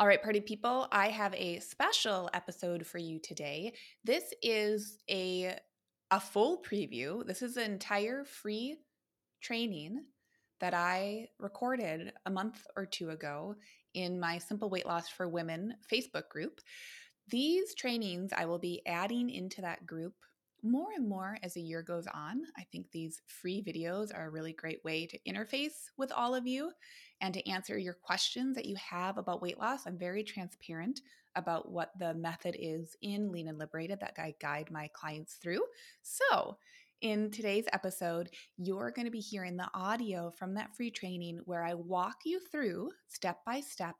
All right, party people, I have a special episode for you today. This is a a full preview. This is an entire free training that I recorded a month or two ago in my Simple Weight Loss for Women Facebook group. These trainings I will be adding into that group more and more as the year goes on. I think these free videos are a really great way to interface with all of you and to answer your questions that you have about weight loss. I'm very transparent about what the method is in Lean and Liberated that I guide my clients through. So, in today's episode, you're going to be hearing the audio from that free training where I walk you through step by step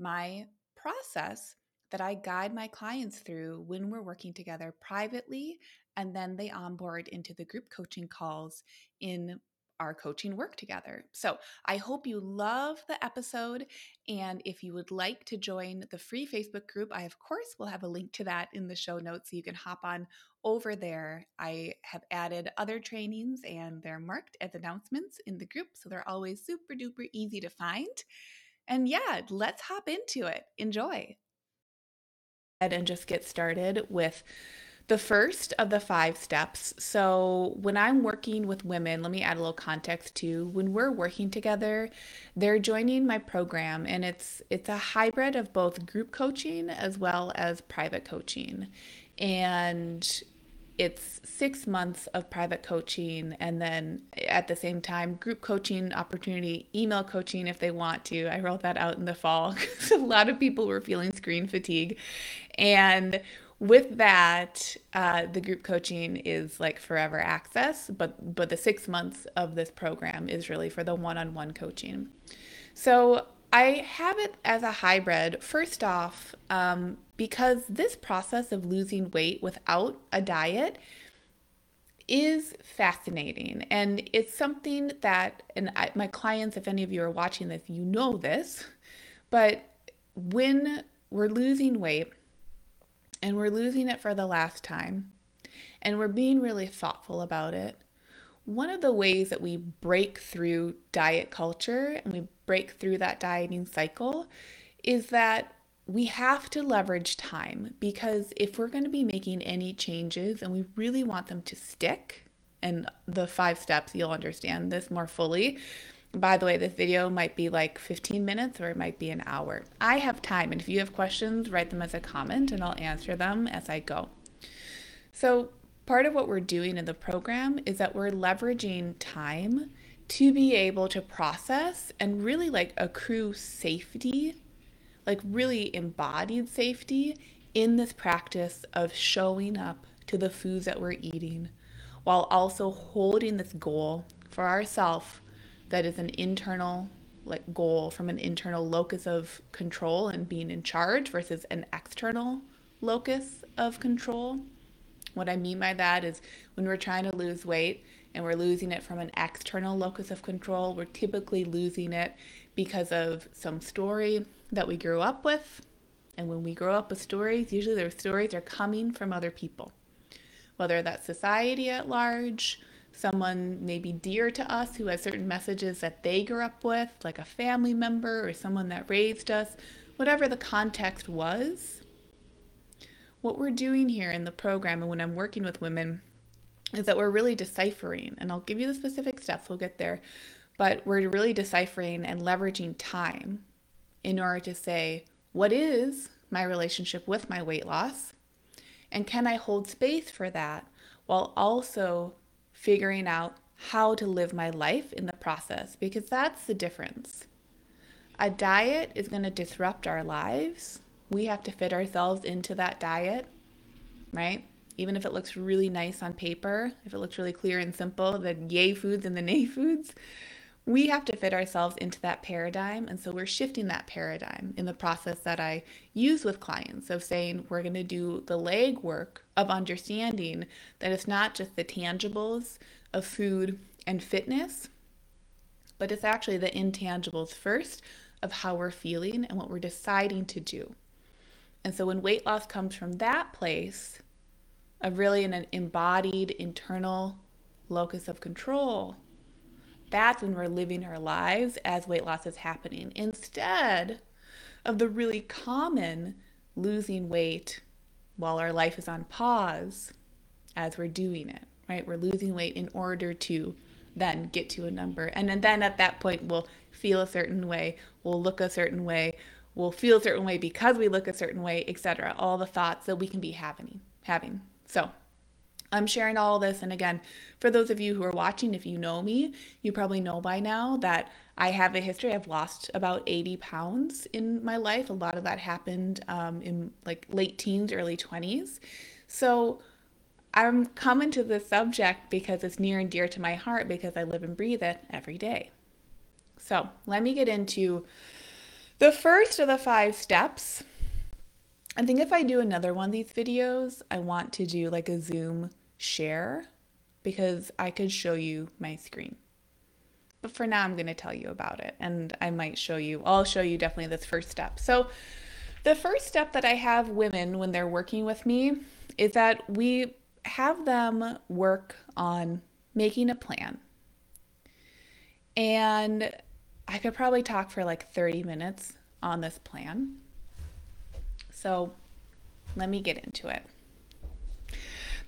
my process that I guide my clients through when we're working together privately and then they onboard into the group coaching calls in our coaching work together. So I hope you love the episode. And if you would like to join the free Facebook group, I of course will have a link to that in the show notes so you can hop on over there. I have added other trainings and they're marked as announcements in the group. So they're always super duper easy to find. And yeah, let's hop into it. Enjoy. And just get started with the first of the five steps. So, when I'm working with women, let me add a little context too. When we're working together, they're joining my program and it's it's a hybrid of both group coaching as well as private coaching. And it's six months of private coaching and then at the same time group coaching opportunity email coaching if they want to i rolled that out in the fall because a lot of people were feeling screen fatigue and with that, uh, the group coaching is like forever access, but but the six months of this program is really for the one-on-one coaching. So I have it as a hybrid. First off, um, because this process of losing weight without a diet is fascinating, and it's something that, and I, my clients, if any of you are watching this, you know this, but when we're losing weight and we're losing it for the last time, and we're being really thoughtful about it, one of the ways that we break through diet culture and we break through that dieting cycle is that we have to leverage time because if we're going to be making any changes and we really want them to stick, and the five steps, you'll understand this more fully. By the way, this video might be like 15 minutes or it might be an hour. I have time, and if you have questions, write them as a comment and I'll answer them as I go. So, part of what we're doing in the program is that we're leveraging time to be able to process and really like accrue safety, like really embodied safety in this practice of showing up to the foods that we're eating while also holding this goal for ourselves that is an internal like goal from an internal locus of control and being in charge versus an external locus of control. What I mean by that is when we're trying to lose weight and we're losing it from an external locus of control, we're typically losing it because of some story that we grew up with. And when we grow up with stories, usually those stories are coming from other people, whether that's society at large, someone maybe dear to us who has certain messages that they grew up with, like a family member or someone that raised us, whatever the context was. What we're doing here in the program and when I'm working with women is that we're really deciphering, and I'll give you the specific steps, we'll get there, but we're really deciphering and leveraging time in order to say, what is my relationship with my weight loss? And can I hold space for that while also figuring out how to live my life in the process because that's the difference. A diet is going to disrupt our lives. We have to fit ourselves into that diet, right? Even if it looks really nice on paper, if it looks really clear and simple, the yay foods and the nay foods. We have to fit ourselves into that paradigm. And so we're shifting that paradigm in the process that I use with clients of saying we're going to do the legwork of understanding that it's not just the tangibles of food and fitness, but it's actually the intangibles first of how we're feeling and what we're deciding to do. And so when weight loss comes from that place of really an embodied internal locus of control, that's when we're living our lives as weight loss is happening instead of the really common losing weight while our life is on pause as we're doing it, right? We're losing weight in order to then get to a number. And then, at that point, we'll feel a certain way, we'll look a certain way, we'll feel a certain way because we look a certain way, etc. All the thoughts that we can be having. having. So I'm sharing all this. And again, for those of you who are watching, if you know me, you probably know by now that I have a history. I've lost about 80 pounds in my life. A lot of that happened um, in like late teens, early 20s. So I'm coming to this subject because it's near and dear to my heart because I live and breathe it every day. So let me get into the first of the five steps. I think if I do another one of these videos, I want to do like a Zoom share because I could show you my screen. But for now, I'm going to tell you about it and I might show you, I'll show you definitely this first step. So, the first step that I have women when they're working with me is that we have them work on making a plan. And I could probably talk for like 30 minutes on this plan. So let me get into it.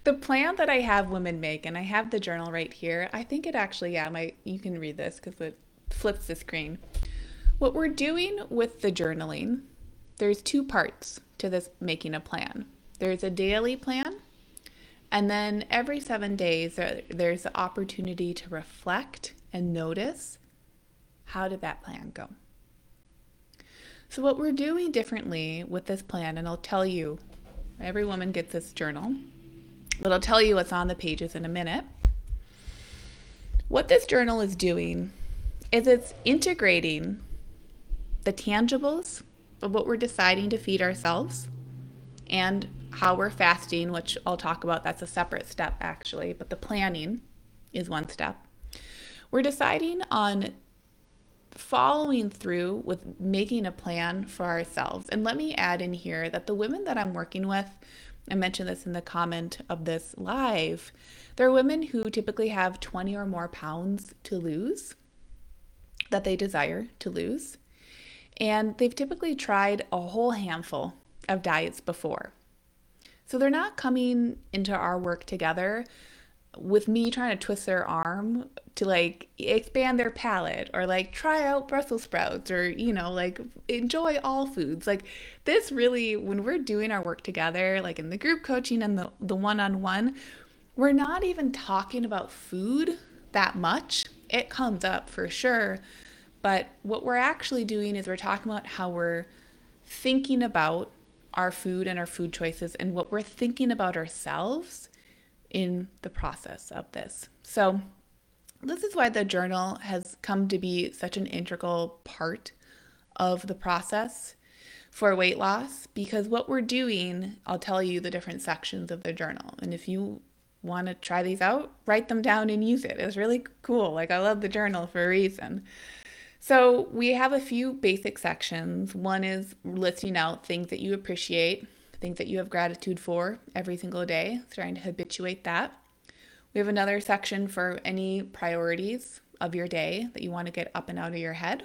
The plan that I have women make, and I have the journal right here. I think it actually, yeah, my you can read this because it flips the screen. What we're doing with the journaling, there's two parts to this making a plan. There's a daily plan and then every seven days, there's the opportunity to reflect and notice how did that plan go? So, what we're doing differently with this plan, and I'll tell you, every woman gets this journal, but I'll tell you what's on the pages in a minute. What this journal is doing is it's integrating the tangibles of what we're deciding to feed ourselves and how we're fasting, which I'll talk about. That's a separate step, actually, but the planning is one step. We're deciding on following through with making a plan for ourselves. And let me add in here that the women that I'm working with, I mentioned this in the comment of this live, There are women who typically have 20 or more pounds to lose that they desire to lose. And they've typically tried a whole handful of diets before. So they're not coming into our work together with me trying to twist their arm to like expand their palate or like try out Brussels sprouts or you know like enjoy all foods. Like this really when we're doing our work together like in the group coaching and the the one-on-one, we're not even talking about food that much. It comes up for sure, but what we're actually doing is we're talking about how we're thinking about our food and our food choices and what we're thinking about ourselves in the process of this. So, this is why the journal has come to be such an integral part of the process for weight loss because what we're doing, I'll tell you the different sections of the journal. And if you want to try these out, write them down and use it. It's really cool. Like, I love the journal for a reason. So we have a few basic sections. One is listing out things that you appreciate, things that you have gratitude for every single day, trying to habituate that. We have another section for any priorities of your day that you want to get up and out of your head.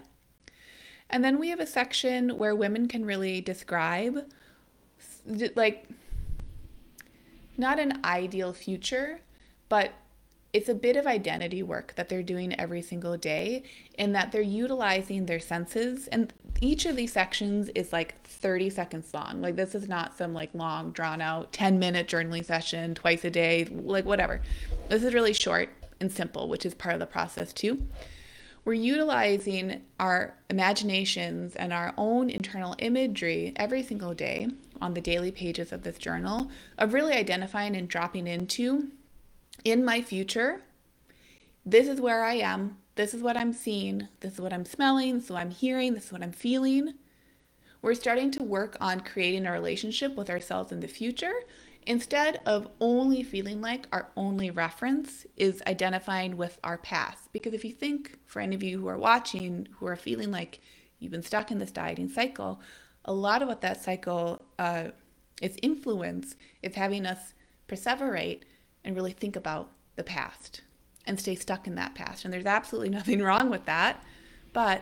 And then we have a section where women can really describe like not an ideal future, but it's a bit of identity work that they're doing every single day in that they're utilizing their senses. And each of these sections is like 30 seconds long. Like this is not some like long drawn out 10 minute journaling session twice a day like whatever. This is really short and simple which is part of the process too. We're utilizing our imaginations and our own internal imagery every single day on the daily pages of this journal of really identifying and dropping into in my future, this is where I am this is what I'm seeing, this is what I'm smelling, what I'm hearing, this is what I'm feeling. We're starting to work on creating a relationship with ourselves in the future instead of only feeling like our only reference is identifying with our past. Because if you think, for any of you who are watching, who are feeling like you've been stuck in this dieting cycle, a lot of what that cycle uh, is influence is having us perseverate and really think about the past and stay stuck in that past. And there's absolutely nothing wrong with that. But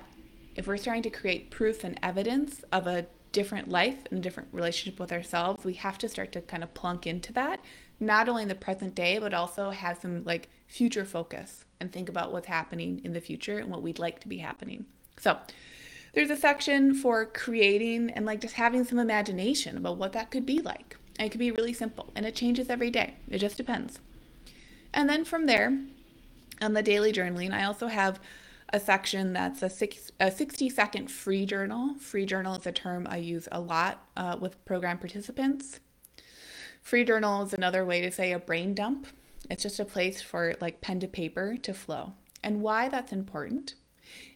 if we're starting to create proof and evidence of a different life and a different relationship with ourselves, we have to start to kind of plunk into that, not only in the present day, but also have some like future focus and think about what's happening in the future and what we'd like to be happening. So, there's a section for creating and like just having some imagination about what that could be like. It could be really simple and it changes every day. It just depends. And then from there, on the daily journaling, I also have a section that's a, six, a 60 second free journal. Free journal is a term I use a lot uh, with program participants. Free journal is another way to say a brain dump. It's just a place for like pen to paper to flow. And why that's important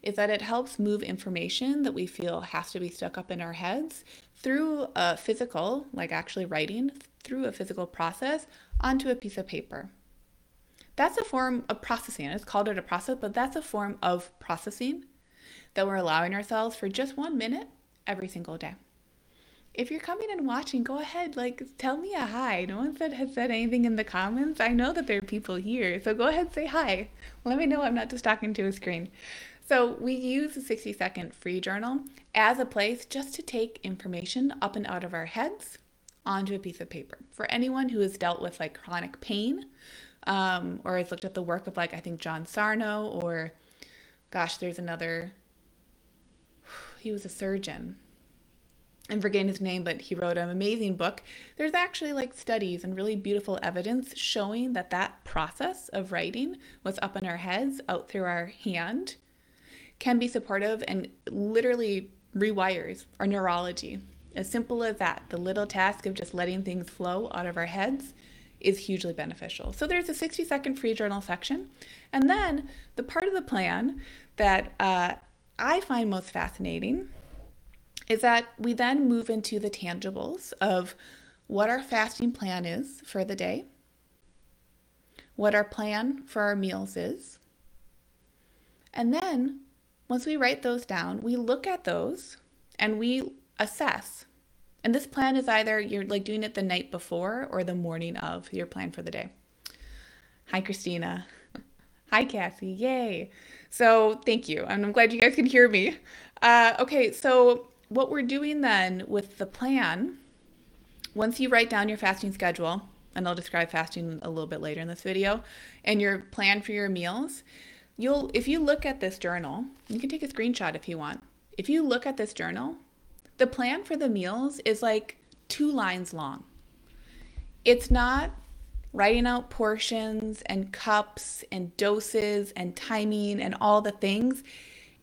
is that it helps move information that we feel has to be stuck up in our heads through a physical, like actually writing, through a physical process onto a piece of paper. That's a form of processing. It's called it a process, but that's a form of processing that we're allowing ourselves for just one minute every single day. If you're coming and watching, go ahead, like tell me a hi. No one said has said anything in the comments. I know that there are people here, so go ahead say hi. Let me know I'm not just talking to a screen. So we use the 60 second free journal as a place just to take information up and out of our heads onto a piece of paper. For anyone who has dealt with like chronic pain, um, or has looked at the work of like I think John Sarno, or gosh, there's another. He was a surgeon. I'm forgetting his name, but he wrote an amazing book. There's actually like studies and really beautiful evidence showing that that process of writing, what's up in our heads, out through our hand, can be supportive and literally rewires our neurology. As simple as that, the little task of just letting things flow out of our heads is hugely beneficial. So there's a 60 second free journal section. And then the part of the plan that uh, I find most fascinating is that we then move into the tangibles of what our fasting plan is for the day, what our plan for our meals is, and then once we write those down, we look at those and we assess. And this plan is either you're like doing it the night before or the morning of your plan for the day. Hi, Christina. Hi, Cassie. Yay. So thank you. And I'm glad you guys can hear me. Uh, okay, so what we're doing then with the plan, once you write down your fasting schedule, and I'll describe fasting a little bit later in this video, and your plan for your meals, you'll if you look at this journal, you can take a screenshot if you want. If you look at this journal, the plan for the meals is like two lines long. It's not writing out portions and cups and doses and timing and all the things.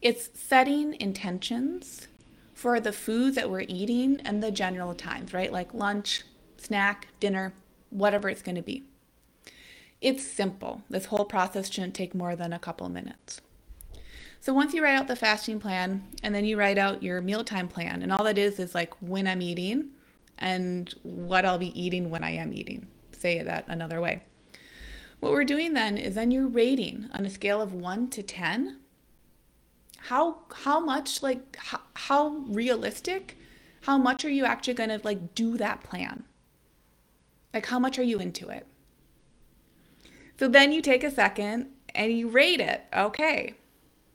It's setting intentions for the foods that we're eating and the general times, right? Like lunch, snack, dinner, whatever it's going to be. It's simple. This whole process shouldn't take more than a couple minutes. So once you write out the fasting plan and then you write out your mealtime plan, and all that is is like when I'm eating and what I'll be eating when I am eating. Say that another way. What we're doing then is then you're rating on a scale of 1 to 10 how how much like how, how realistic how much are you actually going to like do that plan like how much are you into it so then you take a second and you rate it. Okay.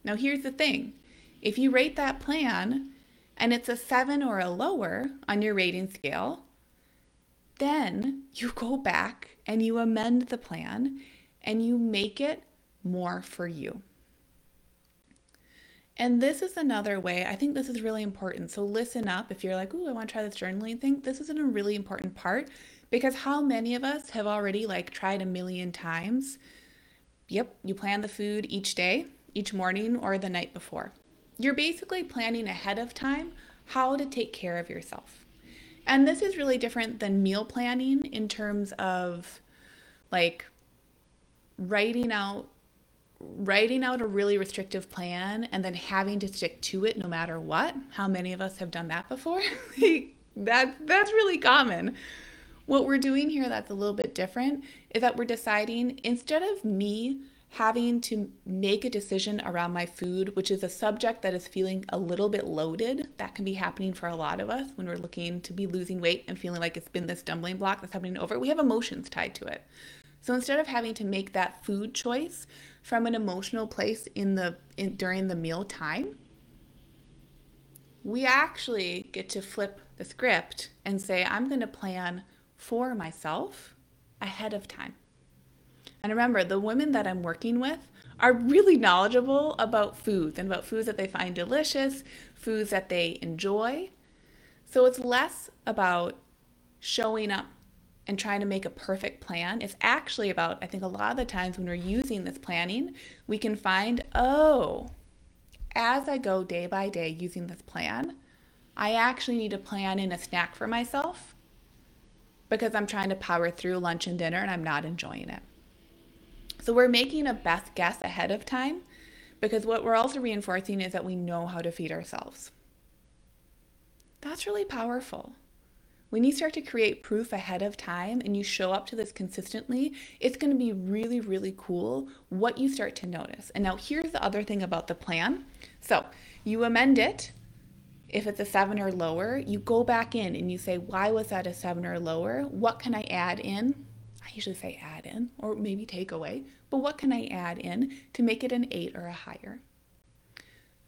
Now here's the thing if you rate that plan and it's a seven or a lower on your rating scale, then you go back and you amend the plan and you make it more for you. And this is another way, I think this is really important. So listen up if you're like, oh, I want to try this journaling thing. This is a really important part because how many of us have already like tried a million times? Yep, you plan the food each day, each morning, or the night before. You're basically planning ahead of time how to take care of yourself. And this is really different than meal planning in terms of like writing out writing out a really restrictive plan and then having to stick to it no matter what. How many of us have done that before? that that's really common. What we're doing here that's a little bit different is that we're deciding instead of me having to make a decision around my food, which is a subject that is feeling a little bit loaded. That can be happening for a lot of us when we're looking to be losing weight and feeling like it's been this stumbling block that's happening over. We have emotions tied to it. So instead of having to make that food choice from an emotional place in the in, during the meal time, we actually get to flip the script and say, I'm going to plan for myself ahead of time. And remember, the women that I'm working with are really knowledgeable about foods and about foods that they find delicious, foods that they enjoy. So it's less about showing up and trying to make a perfect plan. It's actually about, I think a lot of the times when we're using this planning, we can find, oh, as I go day by day using this plan, I actually need to plan in a snack for myself because I'm trying to power through lunch and dinner and I'm not enjoying it. So we're making a best guess ahead of time because what we're also reinforcing is that we know how to feed ourselves. That's really powerful. When you start to create proof ahead of time and you show up to this consistently, it's going to be really, really cool what you start to notice. And now, here's the other thing about the plan. So, you amend it. If it's a seven or lower, you go back in and you say, Why was that a seven or lower? What can I add in? I usually say add in or maybe take away but what can I add in to make it an eight or a higher?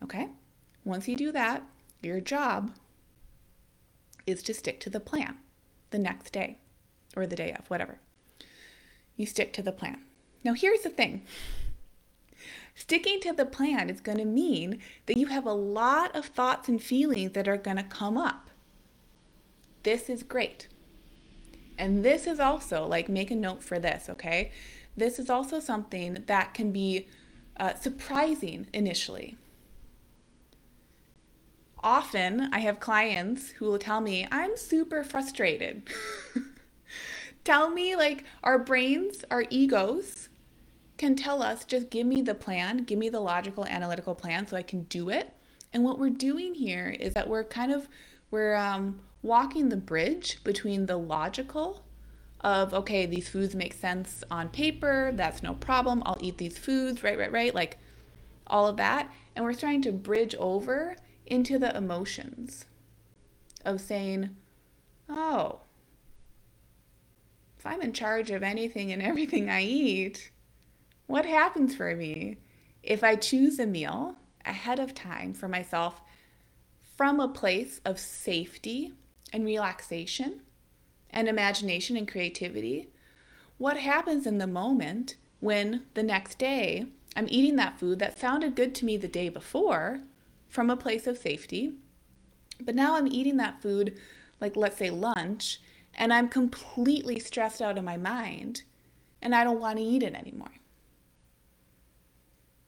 Okay, once you do that, your job is to stick to the plan the next day or the day of, whatever. You stick to the plan. Now, here's the thing sticking to the plan is going to mean that you have a lot of thoughts and feelings that are going to come up. This is great. And this is also like make a note for this, okay? this is also something that can be uh, surprising initially. Often, I have clients who will tell me, I'm super frustrated. tell me, like, our brains, our egos can tell us, just give me the plan, give me the logical, analytical plan so I can do it. And what we're doing here is that we're kind of we're um, walking the bridge between the logical of okay these foods make sense on paper that's no problem i'll eat these foods right right right like all of that and we're trying to bridge over into the emotions of saying oh if i'm in charge of anything and everything i eat what happens for me if i choose a meal ahead of time for myself from a place of safety and relaxation and imagination and creativity, what happens in the moment when the next day I'm eating that food that sounded good to me the day before from a place of safety, but now I'm eating that food, like let's say lunch, and I'm completely stressed out in my mind and I don't want to eat it anymore.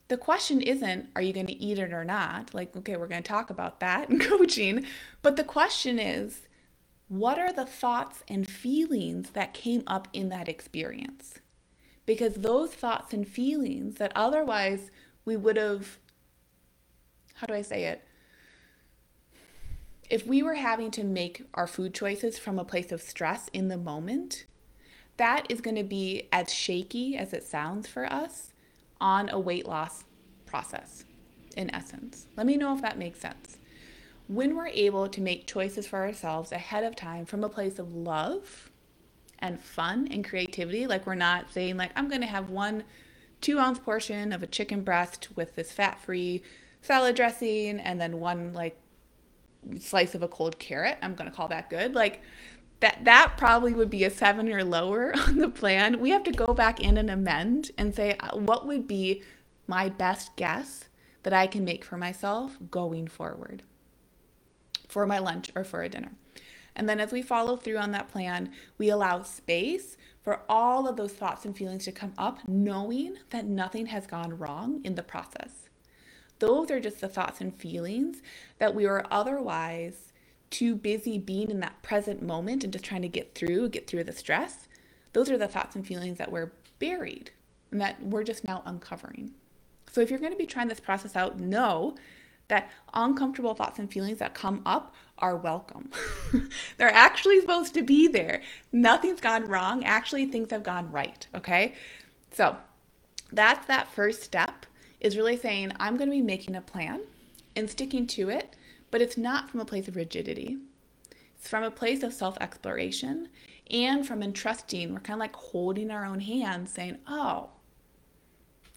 The question isn't, are you going to eat it or not? Like, okay, we're going to talk about that in coaching. But the question is, what are the thoughts and feelings that came up in that experience? Because those thoughts and feelings that otherwise we would have, how do I say it? If we were having to make our food choices from a place of stress in the moment, that is going to be as shaky as it sounds for us on a weight loss process, in essence. Let me know if that makes sense when we're able to make choices for ourselves ahead of time from a place of love and fun and creativity, like we're not saying, like, I'm going to have one two ounce portion of a chicken breast with this fat free salad dressing and then one like slice of a cold carrot. I'm going to call that good. Like, that that probably would be a seven or lower on the plan. We have to go back in and amend and say uh, what would be my best guess that I can make for myself going forward for my lunch or for a dinner. And then as we follow through on that plan, we allow space for all of those thoughts and feelings to come up, knowing that nothing has gone wrong in the process. Those are just the thoughts and feelings that we were otherwise too busy being in that present moment and just trying to get through, get through the stress. Those are the thoughts and feelings that were buried and that we're just now uncovering. So if you're going to be trying this process out, know that uncomfortable thoughts and feelings that come up are welcome. They're actually supposed to be there. Nothing's gone wrong. Actually, things have gone right. Okay. So that's that first step is really saying, I'm going to be making a plan and sticking to it, but it's not from a place of rigidity. It's from a place of self exploration and from entrusting. We're kind of like holding our own hands, saying, Oh,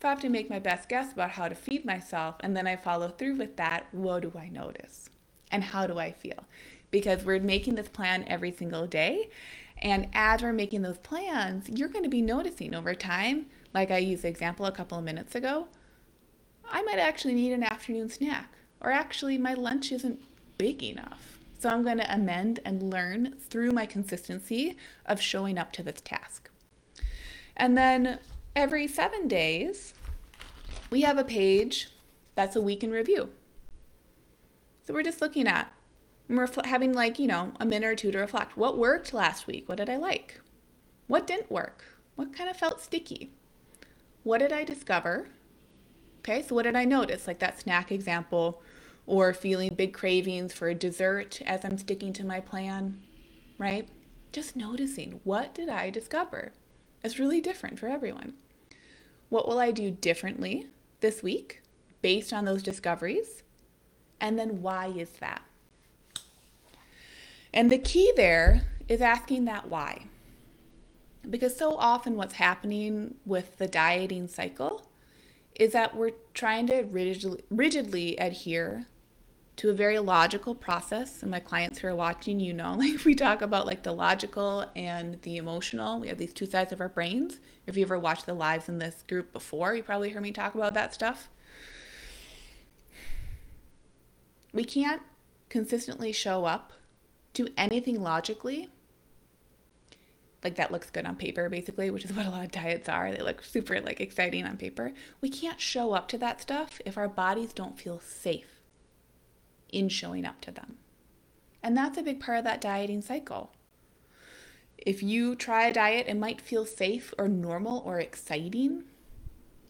if I have to make my best guess about how to feed myself and then I follow through with that, what do I notice? And how do I feel? Because we're making this plan every single day. And as we're making those plans, you're going to be noticing over time, like I used the example a couple of minutes ago, I might actually need an afternoon snack, or actually, my lunch isn't big enough. So I'm going to amend and learn through my consistency of showing up to this task. And then every seven days, we have a page that's a week in review. So we're just looking at, we're having like, you know, a minute or two to reflect. What worked last week? What did I like? What didn't work? What kind of felt sticky? What did I discover? Okay, so what did I notice? Like that snack example or feeling big cravings for a dessert as I'm sticking to my plan, right? Just noticing what did I discover? It's really different for everyone. What will I do differently this week based on those discoveries? And then why is that? And the key there is asking that why. Because so often what's happening with the dieting cycle is that we're trying to rigidly, rigidly adhere to a very logical process and my clients who are watching you know like we talk about like the logical and the emotional. We have these two sides of our brains. If you ever watched the lives in this group before you probably heard me talk about that stuff. We can't consistently show up to anything logically like that looks good on paper basically which is what a lot of diets are. They look super like exciting on paper. We can't show up to that stuff if our bodies don't feel safe in showing up to them. And that's a big part of that dieting cycle. If you try a diet, it might feel safe or normal or exciting,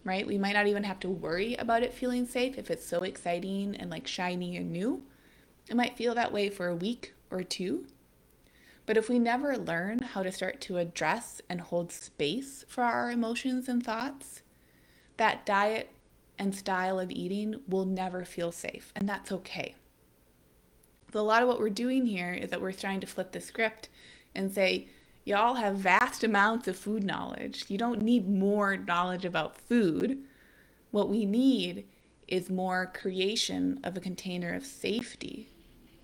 right? We might not even have to worry about it feeling safe if it's so exciting and like shiny and new. It might feel that way for a week or two. But if we never learn how to start to address and hold space for our emotions and thoughts, that diet and style of eating will never feel safe. And that's okay. But a lot of what we're doing here is that we're trying to flip the script and say, y'all have vast amounts of food knowledge. You don't need more knowledge about food. What we need is more creation of a container of safety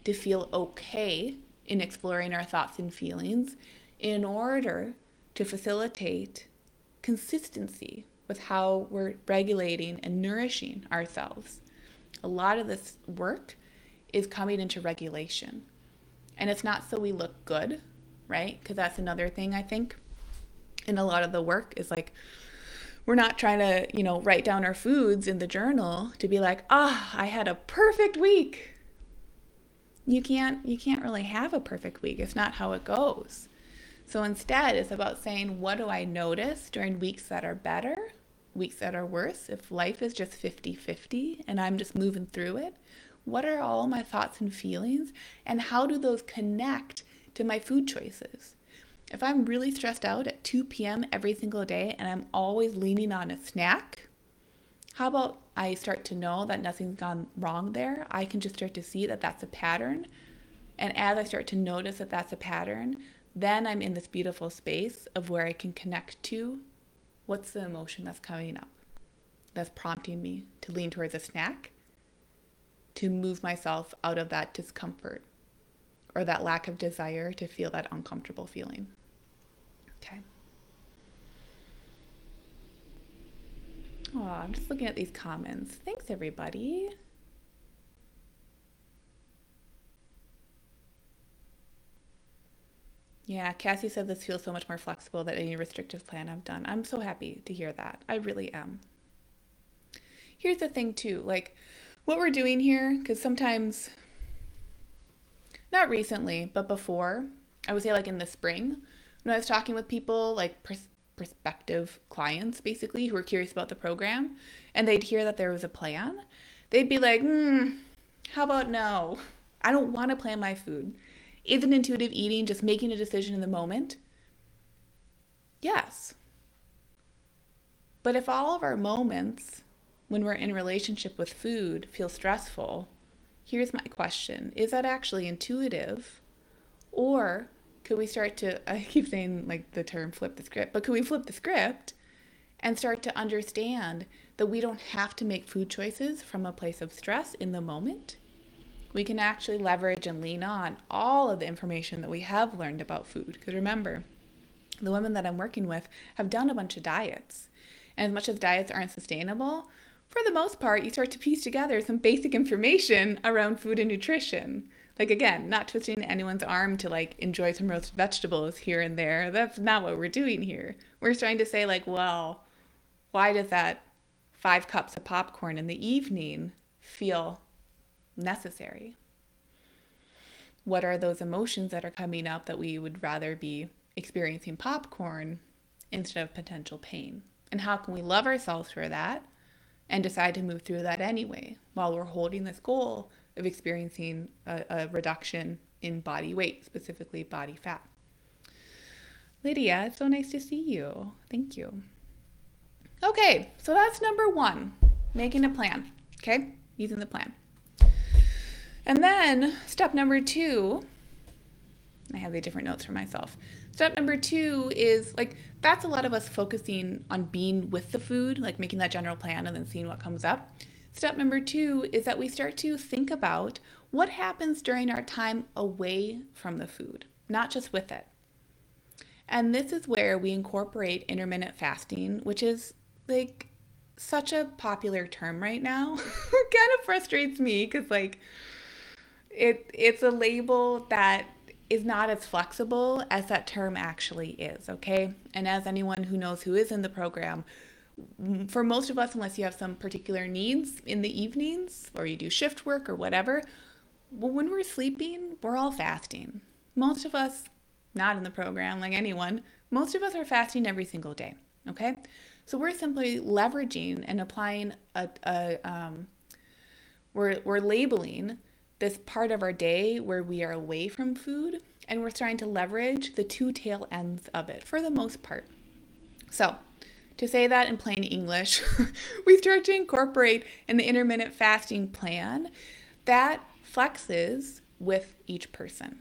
to feel okay in exploring our thoughts and feelings in order to facilitate consistency with how we're regulating and nourishing ourselves. A lot of this work is coming into regulation. And it's not so we look good, right? Because that's another thing I think in a lot of the work is like, we're not trying to, you know, write down our foods in the journal to be like, ah, oh, I had a perfect week. You can't you can't really have a perfect week. It's not how it goes. So instead, it's about saying, what do I notice during weeks that are better, weeks that are worse? If life is just 50 50 and I'm just moving through it, what are all my thoughts and feelings? And how do those connect to my food choices? If I'm really stressed out at 2 p.m. every single day and I'm always leaning on a snack, how about I start to know that nothing's gone wrong there? I can just start to see that that's a pattern. And as I start to notice that that's a pattern, then I'm in this beautiful space of where I can connect to what's the emotion that's coming up that's prompting me to lean towards a snack to move myself out of that discomfort or that lack of desire to feel that uncomfortable feeling. Okay. Oh, I'm just looking at these comments. Thanks, everybody. Yeah, Cassie said this feels so much more flexible than any restrictive plan I've done. I'm so happy to hear that. I really am. Here's the thing, too. Like, what we're doing here, because sometimes, not recently, but before, I would say like in the spring, when I was talking with people, like prospective clients basically who were curious about the program and they'd hear that there was a plan, they'd be like, hmm, how about no? I don't want to plan my food. Isn't intuitive eating just making a decision in the moment? Yes. But if all of our moments when we're in relationship with food feel stressful, here's my question Is that actually intuitive? Or could we start to, I keep saying like the term flip the script, but could we flip the script and start to understand that we don't have to make food choices from a place of stress in the moment? We can actually leverage and lean on all of the information that we have learned about food. Because remember, the women that I'm working with have done a bunch of diets. And as much as diets aren't sustainable, for the most part, you start to piece together some basic information around food and nutrition. Like, again, not twisting anyone's arm to like enjoy some roasted vegetables here and there. That's not what we're doing here. We're trying to say, like, well, why does that five cups of popcorn in the evening feel necessary? What are those emotions that are coming up that we would rather be experiencing popcorn instead of potential pain? And how can we love ourselves for that and decide to move through that anyway while we're holding this goal of experiencing a, a reduction in body weight, specifically body fat? Lydia, it's so nice to see you. Thank you. Okay, so that's number one making a plan. Okay, using the plan. And then step number two, I have the different notes for myself. Step number two is like that's a lot of us focusing on being with the food, like making that general plan and then seeing what comes up. Step number two is that we start to think about what happens during our time away from the food, not just with it. And this is where we incorporate intermittent fasting, which is like such a popular term right now. kind of frustrates me because like it it's a label that is not as flexible as that term actually is, okay? And as anyone who knows who is in the program, for most of us, unless you have some particular needs in the evenings or you do shift work or whatever, well, when we're sleeping, we're all fasting. Most of us, not in the program, like anyone, most of us are fasting every single day, okay? So we're simply leveraging and applying a, a um, we're, we're labeling this part of our day where we are away from food and we're starting to leverage the two tail ends of it for the most part. So, to say that in plain English, we start to incorporate in the intermittent fasting plan that flexes with each person.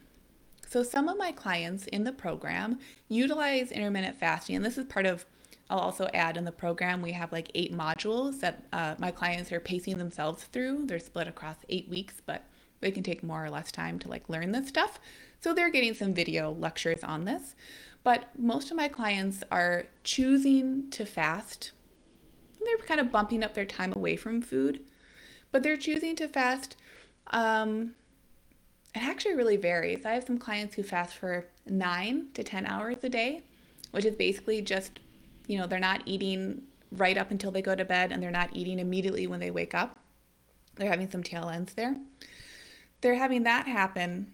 So, some of my clients in the program utilize intermittent fasting, and this is part of I'll also add in the program, we have like eight modules that uh, my clients are pacing themselves through. They're split across eight weeks, but they can take more or less time to like learn this stuff. So they're getting some video lectures on this. But most of my clients are choosing to fast. They're kind of bumping up their time away from food, but they're choosing to fast. Um, it actually really varies. I have some clients who fast for nine to 10 hours a day, which is basically just, you know, they're not eating right up until they go to bed and they're not eating immediately when they wake up. They're having some tail ends there they're having that happen.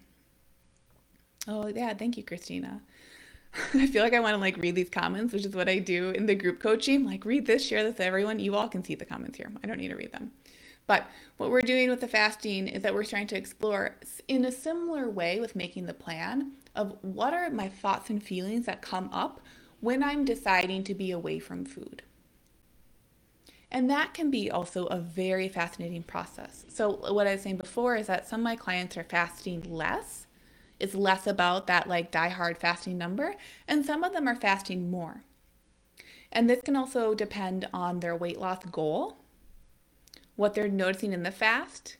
Oh, yeah, thank you, Christina. I feel like I want to like read these comments, which is what I do in the group coaching. Like, read this, share this, everyone. You all can see the comments here. I don't need to read them. But what we're doing with the fasting is that we're trying to explore in a similar way with making the plan of what are my thoughts and feelings that come up when I'm deciding to be away from food. And that can be also a very fascinating process. So, what I was saying before is that some of my clients are fasting less. It's less about that like die hard fasting number, and some of them are fasting more. And this can also depend on their weight loss goal, what they're noticing in the fast.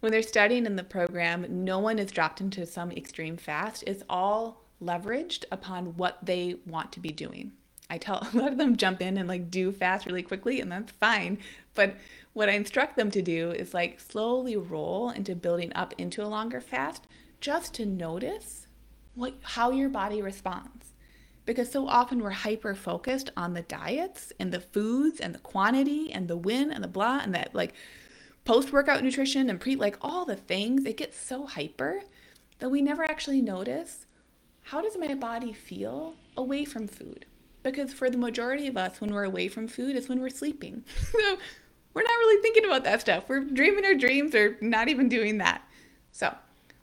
When they're studying in the program, no one is dropped into some extreme fast. It's all leveraged upon what they want to be doing. I tell a lot of them jump in and like do fast really quickly, and that's fine. But what I instruct them to do is like slowly roll into building up into a longer fast just to notice what how your body responds. Because so often we're hyper focused on the diets and the foods and the quantity and the win and the blah and that like post workout nutrition and pre like all the things. It gets so hyper that we never actually notice how does my body feel away from food? Because for the majority of us, when we're away from food, is when we're sleeping. so we're not really thinking about that stuff. We're dreaming our dreams or not even doing that. So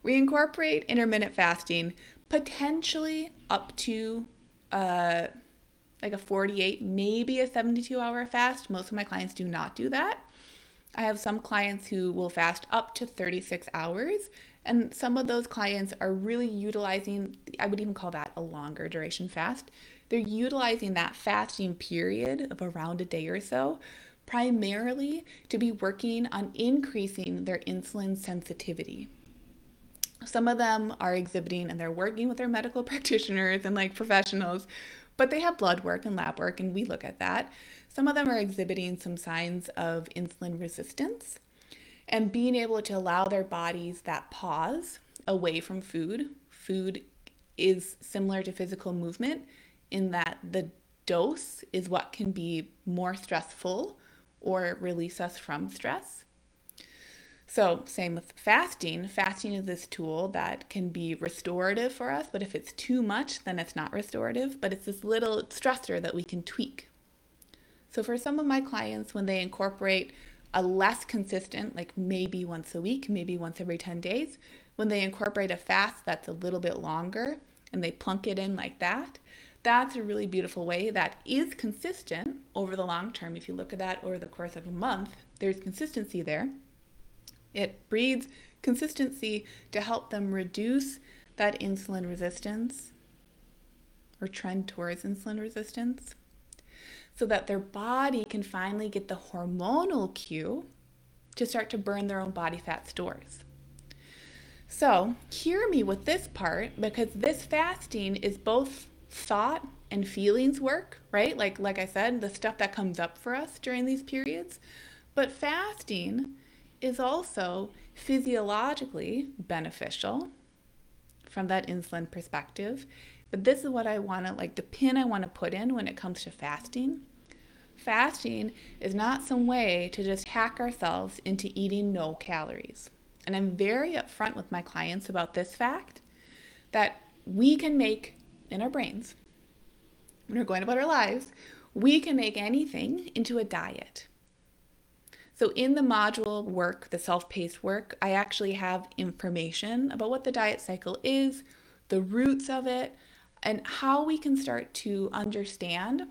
we incorporate intermittent fasting potentially up to uh, like a 48, maybe a 72 hour fast. Most of my clients do not do that. I have some clients who will fast up to 36 hours. And some of those clients are really utilizing, I would even call that a longer duration fast. They're utilizing that fasting period of around a day or so primarily to be working on increasing their insulin sensitivity. Some of them are exhibiting and they're working with their medical practitioners and like professionals, but they have blood work and lab work, and we look at that. Some of them are exhibiting some signs of insulin resistance and being able to allow their bodies that pause away from food. Food is similar to physical movement in that the dose is what can be more stressful or release us from stress. So, same with fasting. Fasting is this tool that can be restorative for us, but if it's too much, then it's not restorative, but it's this little stressor that we can tweak. So, for some of my clients, when they incorporate a less consistent, like maybe once a week, maybe once every 10 days, when they incorporate a fast that's a little bit longer and they plunk it in like that, that's a really beautiful way that is consistent over the long term. If you look at that over the course of a month, there's consistency there. It breeds consistency to help them reduce that insulin resistance or trend towards insulin resistance so that their body can finally get the hormonal cue to start to burn their own body fat stores. So, hear me with this part because this fasting is both thought and feelings work, right? Like like I said, the stuff that comes up for us during these periods. But fasting is also physiologically beneficial from that insulin perspective. But this is what I want to like the pin I want to put in when it comes to fasting. Fasting is not some way to just hack ourselves into eating no calories. And I'm very upfront with my clients about this fact that we can make in our brains, when we're going about our lives, we can make anything into a diet. So, in the module work, the self paced work, I actually have information about what the diet cycle is, the roots of it, and how we can start to understand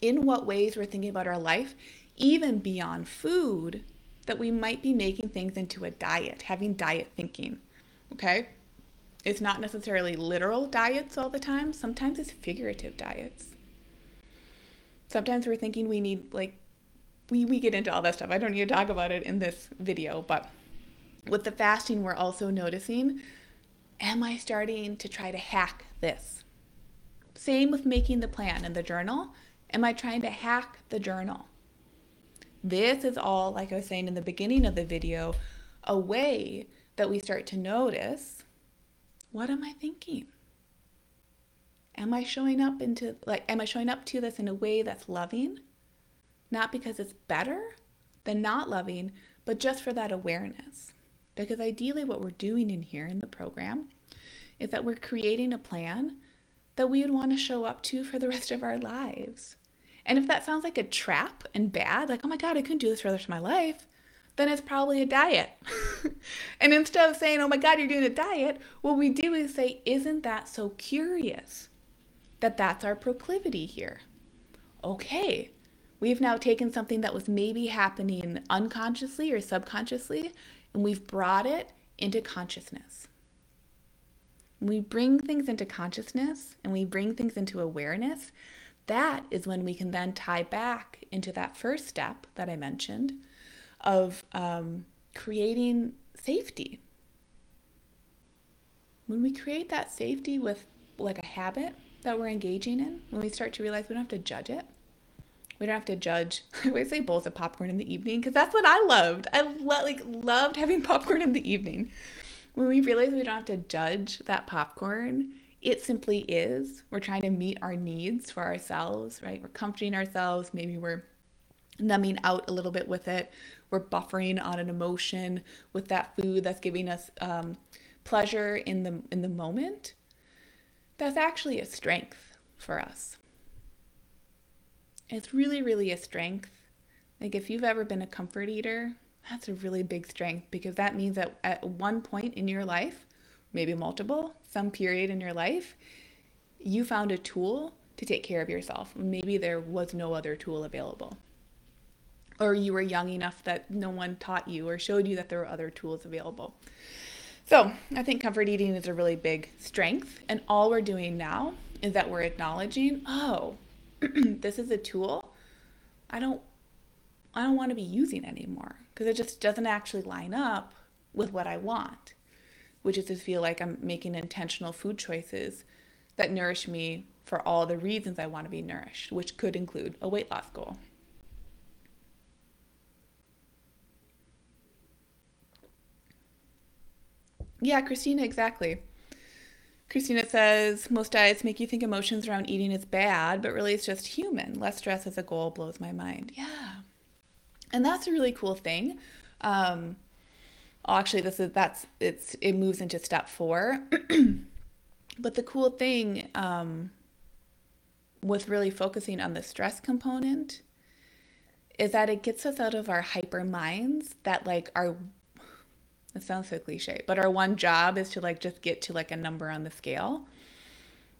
in what ways we're thinking about our life, even beyond food, that we might be making things into a diet, having diet thinking. Okay? It's not necessarily literal diets all the time, sometimes it's figurative diets. Sometimes we're thinking we need, like, we, we get into all that stuff. I don't need to talk about it in this video, but with the fasting, we're also noticing am I starting to try to hack this? Same with making the plan and the journal. Am I trying to hack the journal? This is all, like I was saying in the beginning of the video, a way that we start to notice what am I thinking? Am I showing up into like am I showing up to this in a way that's loving? Not because it's better than not loving, but just for that awareness. Because ideally what we're doing in here in the program is that we're creating a plan that we would want to show up to for the rest of our lives. And if that sounds like a trap and bad, like, oh my God, I couldn't do this for the rest of my life, then it's probably a diet. and instead of saying, oh my God, you're doing a diet, what we do is say, isn't that so curious that that's our proclivity here? Okay, we've now taken something that was maybe happening unconsciously or subconsciously, and we've brought it into consciousness. We bring things into consciousness and we bring things into awareness, that is when we can then tie back into that first step that I mentioned of um, creating safety. When we create that safety with like a habit that we're engaging in, when we start to realize we don't have to judge it, we don't have to judge. I always say bowls of popcorn in the evening because that's what I loved. I lo- like loved having popcorn in the evening. When we realize we don't have to judge that popcorn, it simply is. We're trying to meet our needs for ourselves, right? We're comforting ourselves. Maybe we're numbing out a little bit with it we're buffering on an emotion with that food that's giving us um, pleasure in the in the moment that's actually a strength for us It's really, really a strength. Like if you've ever been a comfort eater, that's a really big strength because that means that at one point in your life, maybe multiple, some period in your life, you found a tool to take care of yourself. Maybe there was no other tool available. Or you were young enough that no one taught you or showed you that there were other tools available. So I think comfort eating is a really big strength. And all we're doing now is that we're acknowledging, oh, this is a tool I don't I don't want to be using anymore because it just doesn't actually line up with what I want, which is to feel like I'm making intentional food choices that nourish me for all the reasons I want to be nourished, which could include a weight loss goal. Yeah, Christina, exactly. Christina says most diets make you think emotions around eating is bad, but really it's just human. Less stress as a goal blows my mind. Yeah. And that's a really cool thing. Um, actually, this is that's it's it moves into step four. but the cool thing um, with really focusing on the stress component is that it gets us out of our hyper minds that like are it sounds so cliche, but our one job is to like just get to like a number on the scale.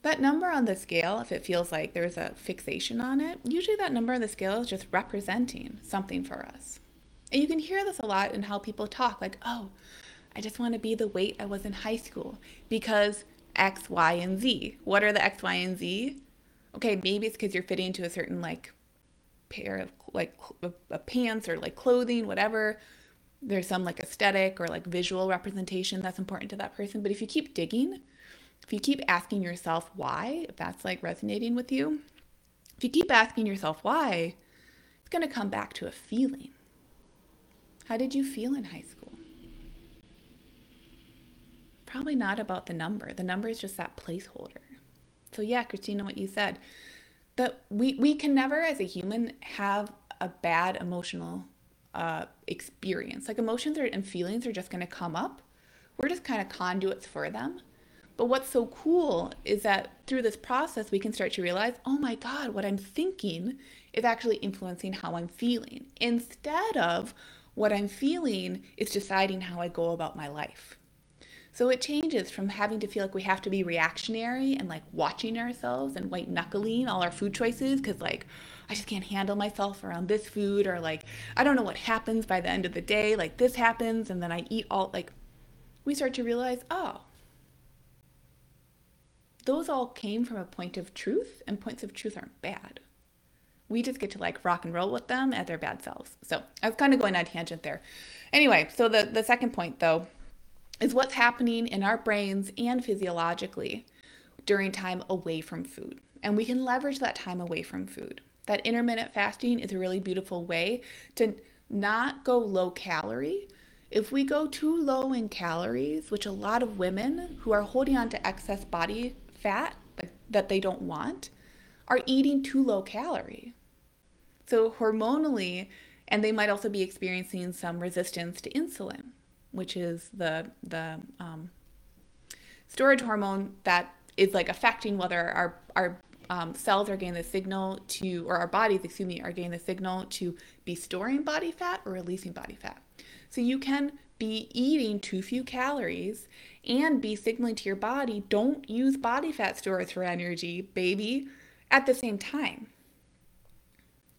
That number on the scale, if it feels like there's a fixation on it, usually that number on the scale is just representing something for us. And you can hear this a lot in how people talk like, oh, I just want to be the weight I was in high school because X, Y, and Z. What are the X, Y, and Z? Okay, maybe it's because you're fitting into a certain like pair of like a pants or like clothing, whatever there's some like aesthetic or like visual representation that's important to that person. But if you keep digging, if you keep asking yourself why, if that's like resonating with you, if you keep asking yourself why, it's going to come back to a feeling. How did you feel in high school? Probably not about the number. The number is just that placeholder. So yeah, Christina, what you said, that we we can never as a human have a bad emotional uh, experience. Like emotions are, and feelings are just going to come up. We're just kind of conduits for them. But what's so cool is that through this process, we can start to realize, oh my God, what I'm thinking is actually influencing how I'm feeling. Instead of what I'm feeling is deciding how I go about my life. So it changes from having to feel like we have to be reactionary and like watching ourselves and white knuckling all our food choices because, like, I just can't handle myself around this food, or like, I don't know what happens by the end of the day. Like, this happens, and then I eat all, like, we start to realize, oh, those all came from a point of truth, and points of truth aren't bad. We just get to like rock and roll with them at their bad selves. So I was kind of going on tangent there. Anyway, so the, the second point though is what's happening in our brains and physiologically during time away from food. And we can leverage that time away from food that intermittent fasting is a really beautiful way to not go low calorie. If we go too low in calories, which a lot of women who are holding on to excess body fat that they don't want are eating too low calorie. So, hormonally, and they might also be experiencing some resistance to insulin, which is the, the um, storage hormone that is like affecting whether our, our um, cells are getting the signal to, or our bodies, excuse me, are getting the signal to be storing body fat or releasing body fat. So you can be eating too few calories and be signaling to your body, don't use body fat stores for energy, baby, at the same time.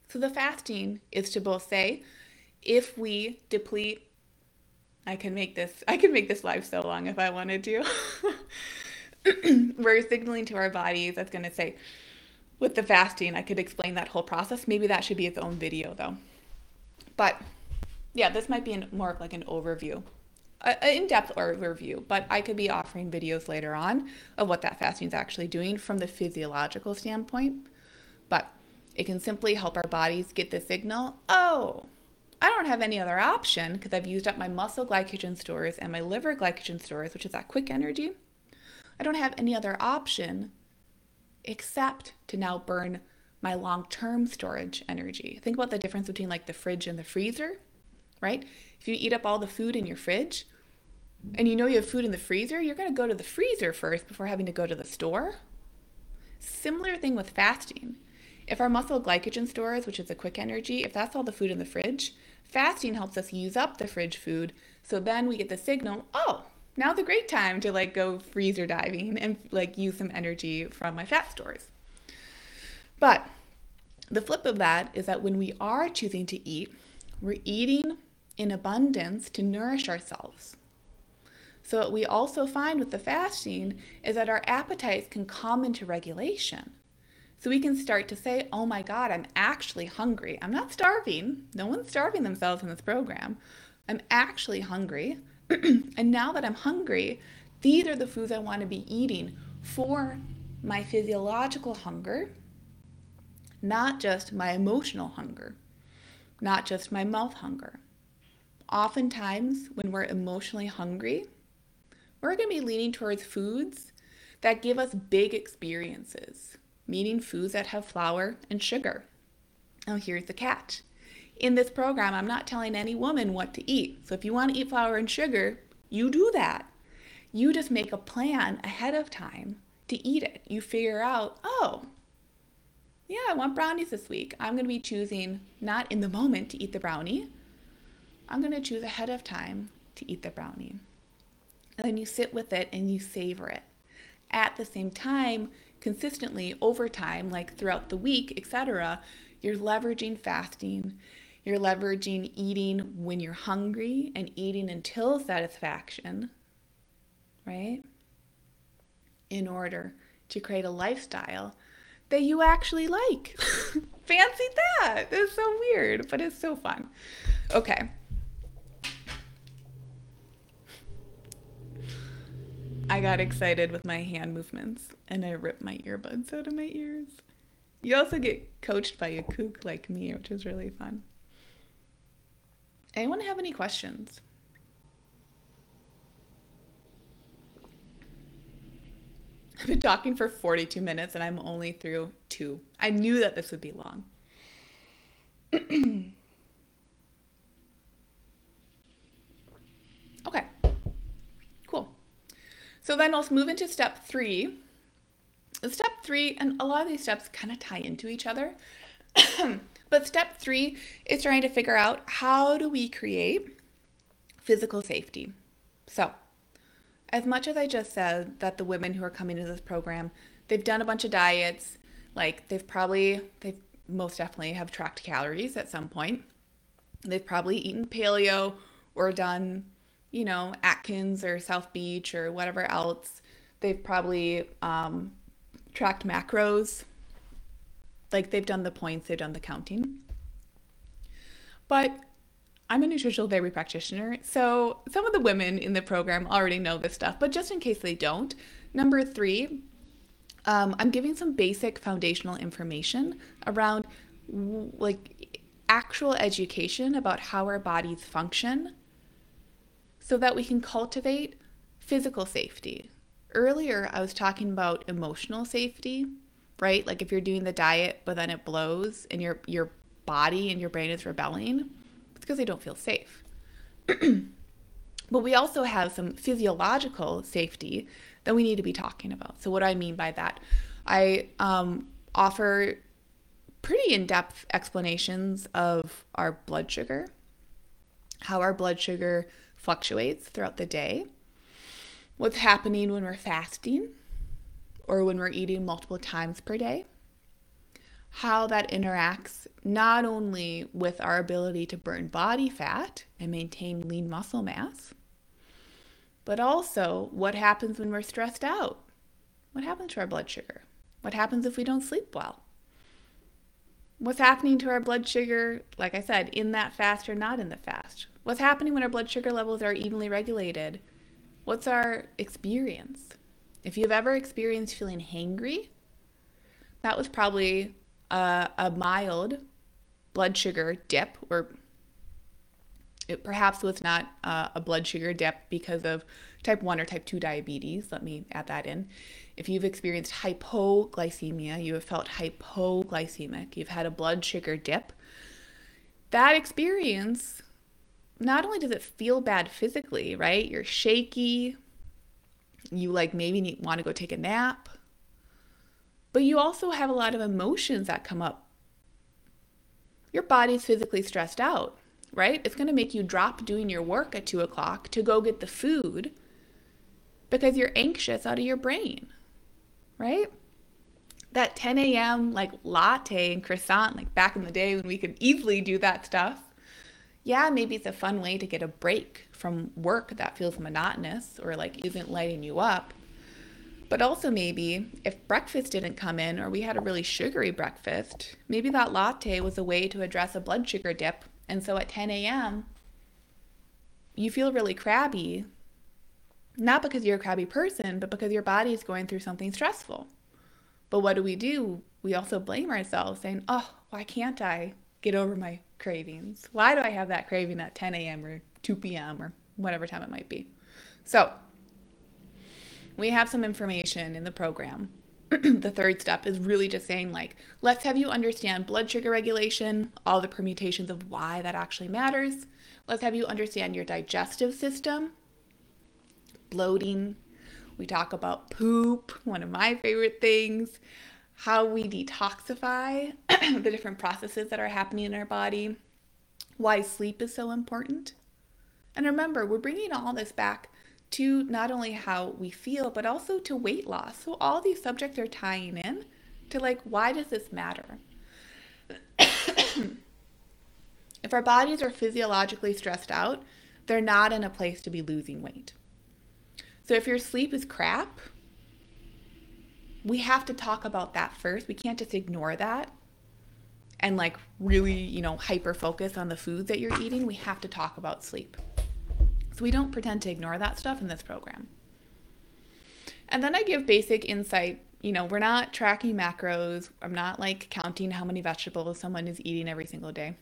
So the fasting is to both say, if we deplete, I can make this, I can make this live so long if I wanted to. we're signaling to our bodies that's going to say with the fasting i could explain that whole process. Maybe that should be its own video though. But yeah this might be an, more of like an overview an in-depth overview but i could be offering videos later on of what that fasting is actually doing from the physiological standpoint. But it can simply help our bodies get the signal oh I don't have any other option because I've used up my muscle glycogen stores and my liver glycogen stores, which is that quick energy. I don't have any other option except to now burn my long term storage energy. Think about the difference between like the fridge and the freezer, right? If you eat up all the food in your fridge and you know you have food in the freezer, you're going to go to the freezer first before having to go to the store. Similar thing with fasting. If our muscle glycogen stores, which is a quick energy, if that's all the food in the fridge, fasting helps us use up the fridge food. So then we get the signal, oh, now's a great time to like go freezer diving and like use some energy from my fat stores. But the flip of that is that when we are choosing to eat, we're eating in abundance to nourish ourselves. So, what we also find with the fasting is that our appetites can come into regulation. So, we can start to say, oh my God, I'm actually hungry. I'm not starving. No one's starving themselves in this program. I'm actually hungry. and now that I'm hungry, these are the foods I want to be eating for my physiological hunger, not just my emotional hunger, not just my mouth hunger. Oftentimes, when we're emotionally hungry, we're going to be leaning towards foods that give us big experiences, meaning foods that have flour and sugar. Now, here's the catch. In this program, I'm not telling any woman what to eat. So, if you want to eat flour and sugar, you do that. You just make a plan ahead of time to eat it. You figure out, oh, yeah, I want brownies this week. I'm going to be choosing not in the moment to eat the brownie. I'm going to choose ahead of time to eat the brownie. And then you sit with it and you savor it. At the same time, consistently over time, like throughout the week, etc., you're leveraging fasting. You're leveraging eating when you're hungry and eating until satisfaction, right? In order to create a lifestyle that you actually like. Fancy that. That's so weird, but it's so fun. Okay. I got excited with my hand movements and I ripped my earbuds out of my ears. You also get coached by a kook like me, which is really fun. Anyone have any questions? I've been talking for 42 minutes and I'm only through two. I knew that this would be long. okay, cool. So then let's move into step three. Step three, and a lot of these steps kind of tie into each other. but step three is trying to figure out how do we create physical safety. So, as much as I just said that the women who are coming to this program, they've done a bunch of diets, like they've probably they've most definitely have tracked calories at some point. They've probably eaten paleo or done, you know, Atkins or South Beach or whatever else. They've probably um, tracked macros. Like they've done the points, they've done the counting. But I'm a nutritional therapy practitioner, so some of the women in the program already know this stuff, but just in case they don't, number three, um, I'm giving some basic foundational information around like actual education about how our bodies function so that we can cultivate physical safety. Earlier, I was talking about emotional safety, right? Like if you're doing the diet, but then it blows and your, your body and your brain is rebelling it's because they don't feel safe. but we also have some physiological safety that we need to be talking about. So, what do I mean by that? I um, offer pretty in depth explanations of our blood sugar, how our blood sugar fluctuates throughout the day, what's happening when we're fasting or when we're eating multiple times per day, how that interacts not only with our ability to burn body fat and maintain lean muscle mass, but also what happens when we're stressed out. What happens to our blood sugar? What happens if we don't sleep well? What's happening to our blood sugar, like I said, in that fast or not in the fast? What's happening when our blood sugar levels are evenly regulated? What's our experience? If you've ever experienced feeling hangry, that was probably a, a mild blood sugar dip, or it perhaps was not uh, a blood sugar dip because of type 1 or type 2 diabetes. Let me add that in. If you've experienced hypoglycemia, you have felt hypoglycemic, you've had a blood sugar dip, that experience, not only does it feel bad physically, right? You're shaky, you like maybe need, want to go take a nap, But you also have a lot of emotions that come up. Your body's physically stressed out, right? It's going to make you drop doing your work at two o'clock to go get the food because you're anxious out of your brain, right? That 10 a.m. like latte and croissant, like back in the day when we could easily do that stuff. Yeah, maybe it's a fun way to get a break from work that feels monotonous or like isn't lighting you up. But also, maybe if breakfast didn't come in or we had a really sugary breakfast, maybe that latte was a way to address a blood sugar dip. And so at 10 a.m., you feel really crabby, not because you're a crabby person, but because your body is going through something stressful. But what do we do? We also blame ourselves, saying, Oh, why can't I get over my cravings? Why do I have that craving at 10 a.m. or 2 p.m. or whatever time it might be? So, we have some information in the program. the third step is really just saying, like, let's have you understand blood sugar regulation, all the permutations of why that actually matters. Let's have you understand your digestive system, bloating. We talk about poop, one of my favorite things, how we detoxify the different processes that are happening in our body, why sleep is so important. And remember, we're bringing all this back to not only how we feel, but also to weight loss. So all these subjects are tying in to like, why does this matter? if our bodies are physiologically stressed out, they're not in a place to be losing weight. So if your sleep is crap, we have to talk about that first. We can't just ignore that and like really, you know, hyper focus on the food that you're eating. We have to talk about sleep. So we don't pretend to ignore that stuff in this program. And then I give basic insight. You know, we're not tracking macros. I'm not like counting how many vegetables someone is eating every single day.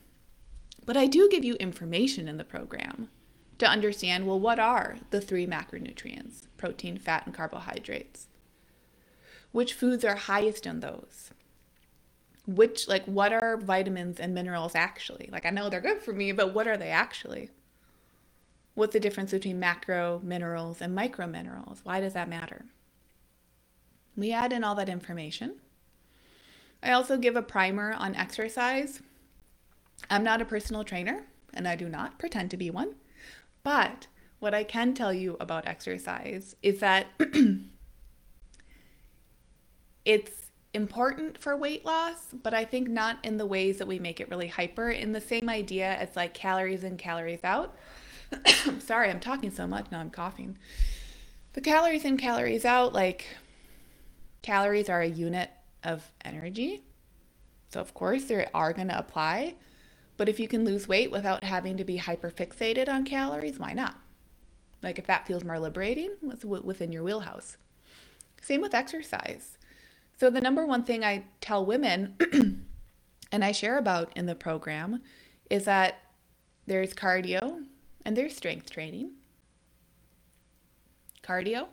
But I do give you information in the program to understand well, what are the three macronutrients protein, fat, and carbohydrates? Which foods are highest in those? Which, like, what are vitamins and minerals actually? Like, I know they're good for me, but what are they actually? What's the difference between macro minerals and micro minerals? Why does that matter? We add in all that information. I also give a primer on exercise. I'm not a personal trainer, and I do not pretend to be one. But what I can tell you about exercise is that it's important for weight loss, but I think not in the ways that we make it really hyper, in the same idea as like calories in, calories out. Sorry, I'm talking so much now I'm coughing. The calories in, calories out, like calories are a unit of energy. So, of course, they are going to apply. But if you can lose weight without having to be hyper fixated on calories, why not? Like if that feels more liberating, within your wheelhouse. Same with exercise. So, the number one thing I tell women and I share about in the program is that there's cardio, and there's strength training. Cardio.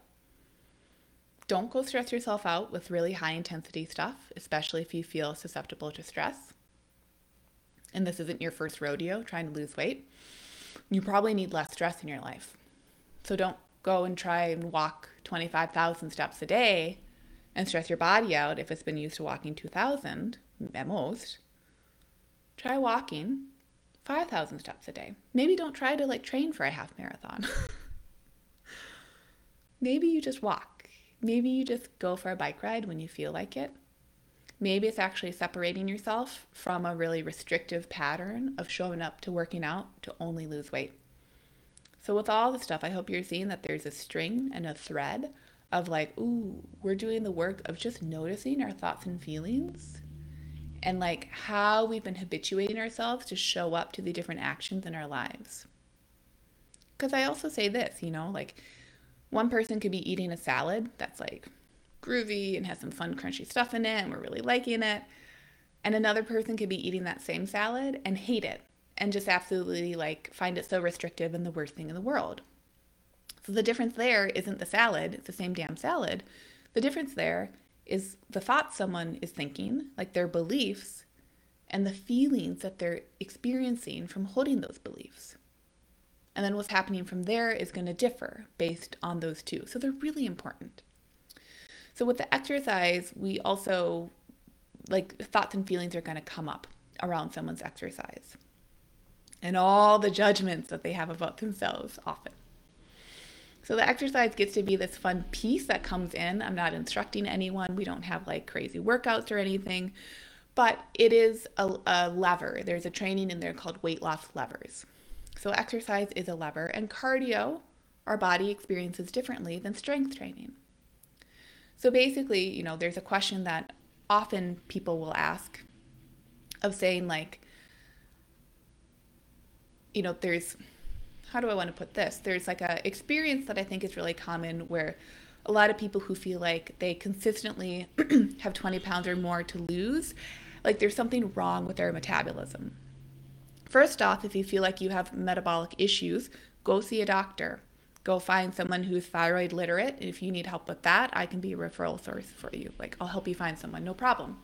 Don't go stress yourself out with really high intensity stuff, especially if you feel susceptible to stress. And this isn't your first rodeo trying to lose weight. You probably need less stress in your life. So don't go and try and walk 25,000 steps a day and stress your body out if it's been used to walking 2,000 at most. Try walking 5,000 steps a day. Maybe don't try to like train for a half marathon. Maybe you just walk. Maybe you just go for a bike ride when you feel like it. Maybe it's actually separating yourself from a really restrictive pattern of showing up to working out to only lose weight. So, with all the stuff, I hope you're seeing that there's a string and a thread of like, ooh, we're doing the work of just noticing our thoughts and feelings and like how we've been habituating ourselves to show up to the different actions in our lives. Because I also say this, you know, like one person could be eating a salad that's like groovy and has some fun, crunchy stuff in it, and we're really liking it. And another person could be eating that same salad and hate it and just absolutely like find it so restrictive and the worst thing in the world. So the difference there isn't the salad, it's the same damn salad. The difference there is the thoughts someone is thinking, like their beliefs, and the feelings that they're experiencing from holding those beliefs. And then what's happening from there is going to differ based on those two. So they're really important. So with the exercise, we also like thoughts and feelings are going to come up around someone's exercise and all the judgments that they have about themselves often. So the exercise gets to be this fun piece that comes in. I'm not instructing anyone. We don't have like crazy workouts or anything, but it is a, a lever. There's a training in there called weight loss levers. So exercise is a lever, and cardio, our body experiences differently than strength training. So basically, you know, there's a question that often people will ask of saying like you know there's how do i want to put this there's like a experience that i think is really common where a lot of people who feel like they consistently have 20 pounds or more to lose like there's something wrong with their metabolism first off if you feel like you have metabolic issues go see a doctor go find someone who's thyroid literate. If you need help with that, I can be a referral source for you. Like, I'll help you find someone, no problem.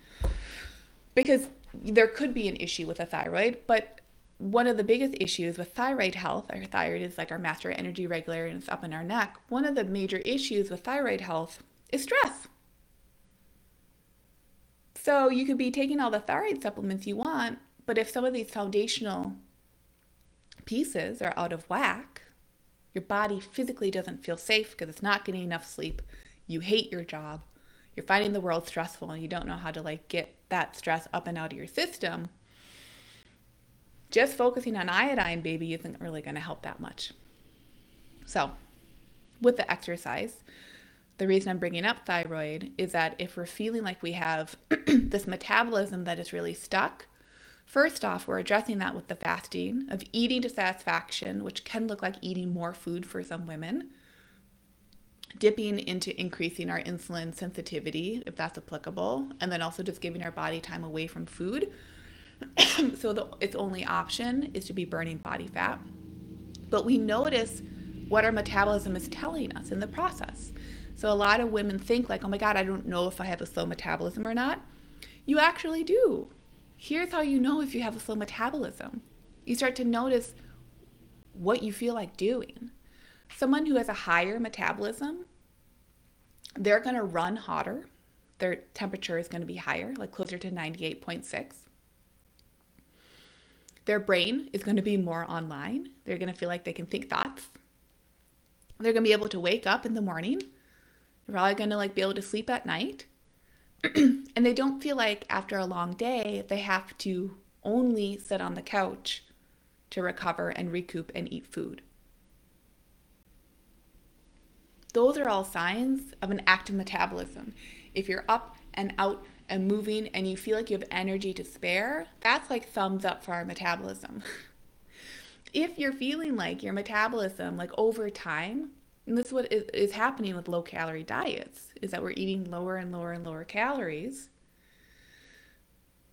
Because there could be an issue with a thyroid, but one of the biggest issues with thyroid health, our thyroid is like our master energy regulator and it's up in our neck. One of the major issues with thyroid health is stress. So you could be taking all the thyroid supplements you want, but if some of these foundational pieces are out of whack, your body physically doesn't feel safe because it's not getting enough sleep. You hate your job. You're finding the world stressful and you don't know how to like get that stress up and out of your system. Just focusing on iodine, baby, isn't really going to help that much. So, with the exercise, the reason I'm bringing up thyroid is that if we're feeling like we have this metabolism that is really stuck, First off, we're addressing that with the fasting of eating to satisfaction, which can look like eating more food for some women, dipping into increasing our insulin sensitivity, if that's applicable, and then also just giving our body time away from food. so the, its only option is to be burning body fat. But we notice what our metabolism is telling us in the process. So a lot of women think like, "Oh my god, I don't know if I have a slow metabolism or not." You actually do. Here's how you know if you have a slow metabolism. You start to notice what you feel like doing. Someone who has a higher metabolism, they're going to run hotter. Their temperature is going to be higher, like closer to 98.6. Their brain is going to be more online. They're going to feel like they can think thoughts. They're going to be able to wake up in the morning. They're probably going to like be able to sleep at night. and they don't feel like after a long day they have to only sit on the couch to recover and recoup and eat food. Those are all signs of an active metabolism. If you're up and out and moving and you feel like you have energy to spare, that's like thumbs up for our metabolism. if you're feeling like your metabolism, like over time, and this is what is happening with low calorie diets, is that we're eating lower and lower and lower calories,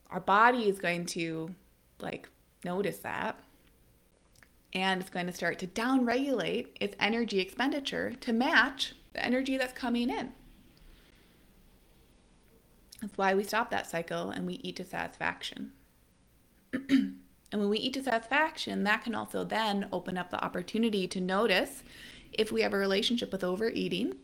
our body is going to like notice that and it's going to start to downregulate its energy expenditure to match the energy that's coming in. That's why we stop that cycle and we eat to satisfaction. and when we eat to satisfaction, that can also then open up the opportunity to notice if we have a relationship with overeating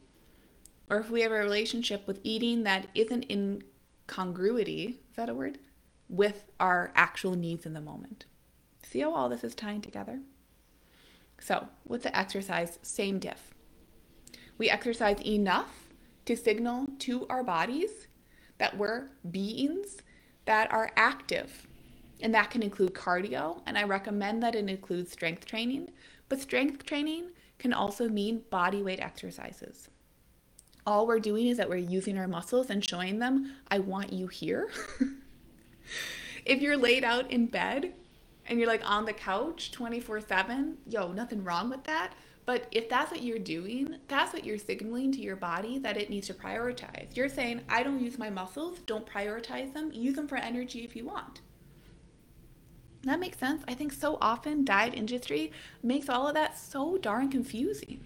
or if we have a relationship with eating that isn't in congruity, is that a word? With our actual needs in the moment. See how all this is tying together? So, with the exercise, same diff. We exercise enough to signal to our bodies that we're beings that are active. And that can include cardio, and I recommend that it includes strength training. But strength training can also mean body weight exercises all we're doing is that we're using our muscles and showing them, I want you here. if you're laid out in bed and you're like on the couch 24 7, yo, nothing wrong with that. But if that's what you're doing, that's what you're signaling to your body that it needs to prioritize. You're saying, I don't use my muscles, don't prioritize them, use them for energy if you want. That makes sense. I think so often diet industry makes all of that so darn confusing.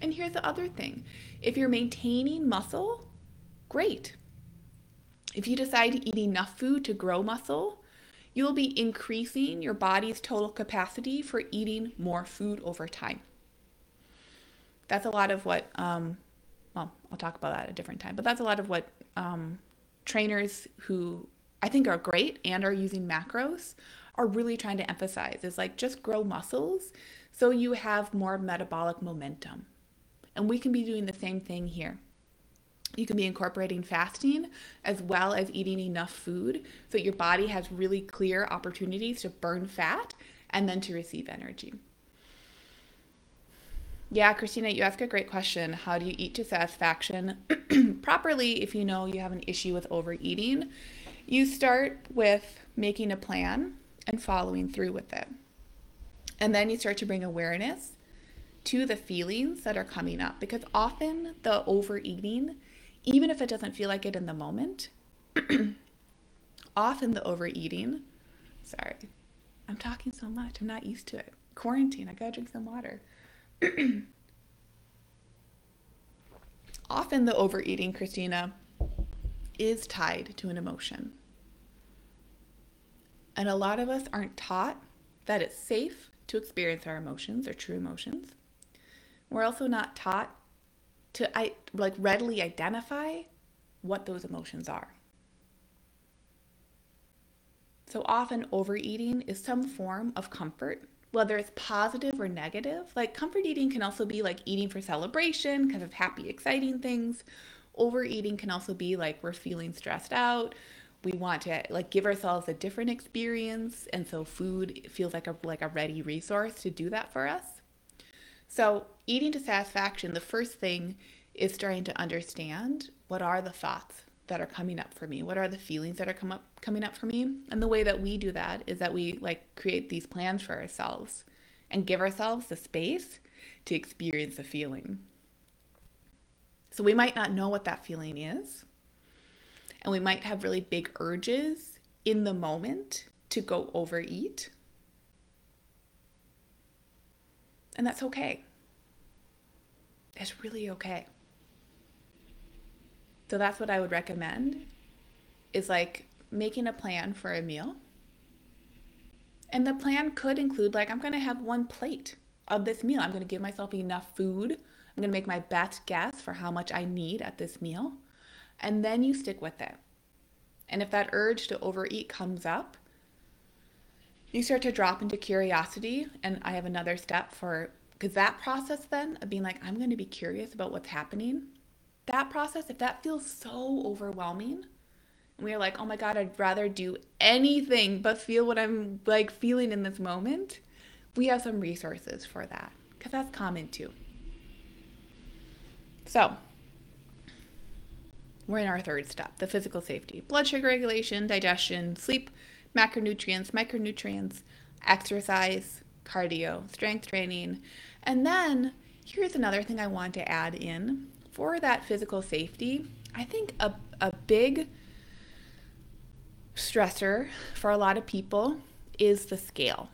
And here's the other thing if you're maintaining muscle, great. If you decide to eat enough food to grow muscle, you will be increasing your body's total capacity for eating more food over time. That's a lot of what um, well, I'll talk about that at a different time, but that's a lot of what um, trainers who I think are great and are using macros are really trying to emphasize is like just grow muscles so you have more metabolic momentum. And we can be doing the same thing here. You can be incorporating fasting as well as eating enough food so your body has really clear opportunities to burn fat and then to receive energy. Yeah, Christina, you ask a great question. How do you eat to satisfaction properly if you know you have an issue with overeating? You start with making a plan and following through with it. And then you start to bring awareness to the feelings that are coming up because often the overeating, even if it doesn't feel like it in the moment, often the overeating, sorry, I'm talking so much, I'm not used to it. Quarantine, I gotta drink some water. often the overeating, Christina, is tied to an emotion. And a lot of us aren't taught that it's safe to experience our emotions or true emotions. We're also not taught to I, like readily identify what those emotions are. So often overeating is some form of comfort, whether it's positive or negative. Like comfort eating can also be like eating for celebration, kind of happy, exciting things. Overeating can also be like we're feeling stressed out, we want to like give ourselves a different experience and so food feels like a like a ready resource to do that for us so eating to satisfaction the first thing is starting to understand what are the thoughts that are coming up for me what are the feelings that are come up coming up for me and the way that we do that is that we like create these plans for ourselves and give ourselves the space to experience the feeling so we might not know what that feeling is and we might have really big urges in the moment to go overeat. And that's okay. It's really okay. So that's what I would recommend is like making a plan for a meal. And the plan could include like I'm going to have one plate of this meal. I'm going to give myself enough food. I'm going to make my best guess for how much I need at this meal and then you stick with it. And if that urge to overeat comes up, you start to drop into curiosity. And I have another step for, because that process then of being like, I'm going to be curious about what's happening, that process, if that feels so overwhelming, and we're like, oh my God, I'd rather do anything but feel what I'm like feeling in this moment, we have some resources for that because that's common too. So, we're in our third step the physical safety blood sugar regulation, digestion, sleep, macronutrients, micronutrients, exercise, cardio, strength training. And then here's another thing I want to add in for that physical safety. I think a, a big stressor for a lot of people is the scale,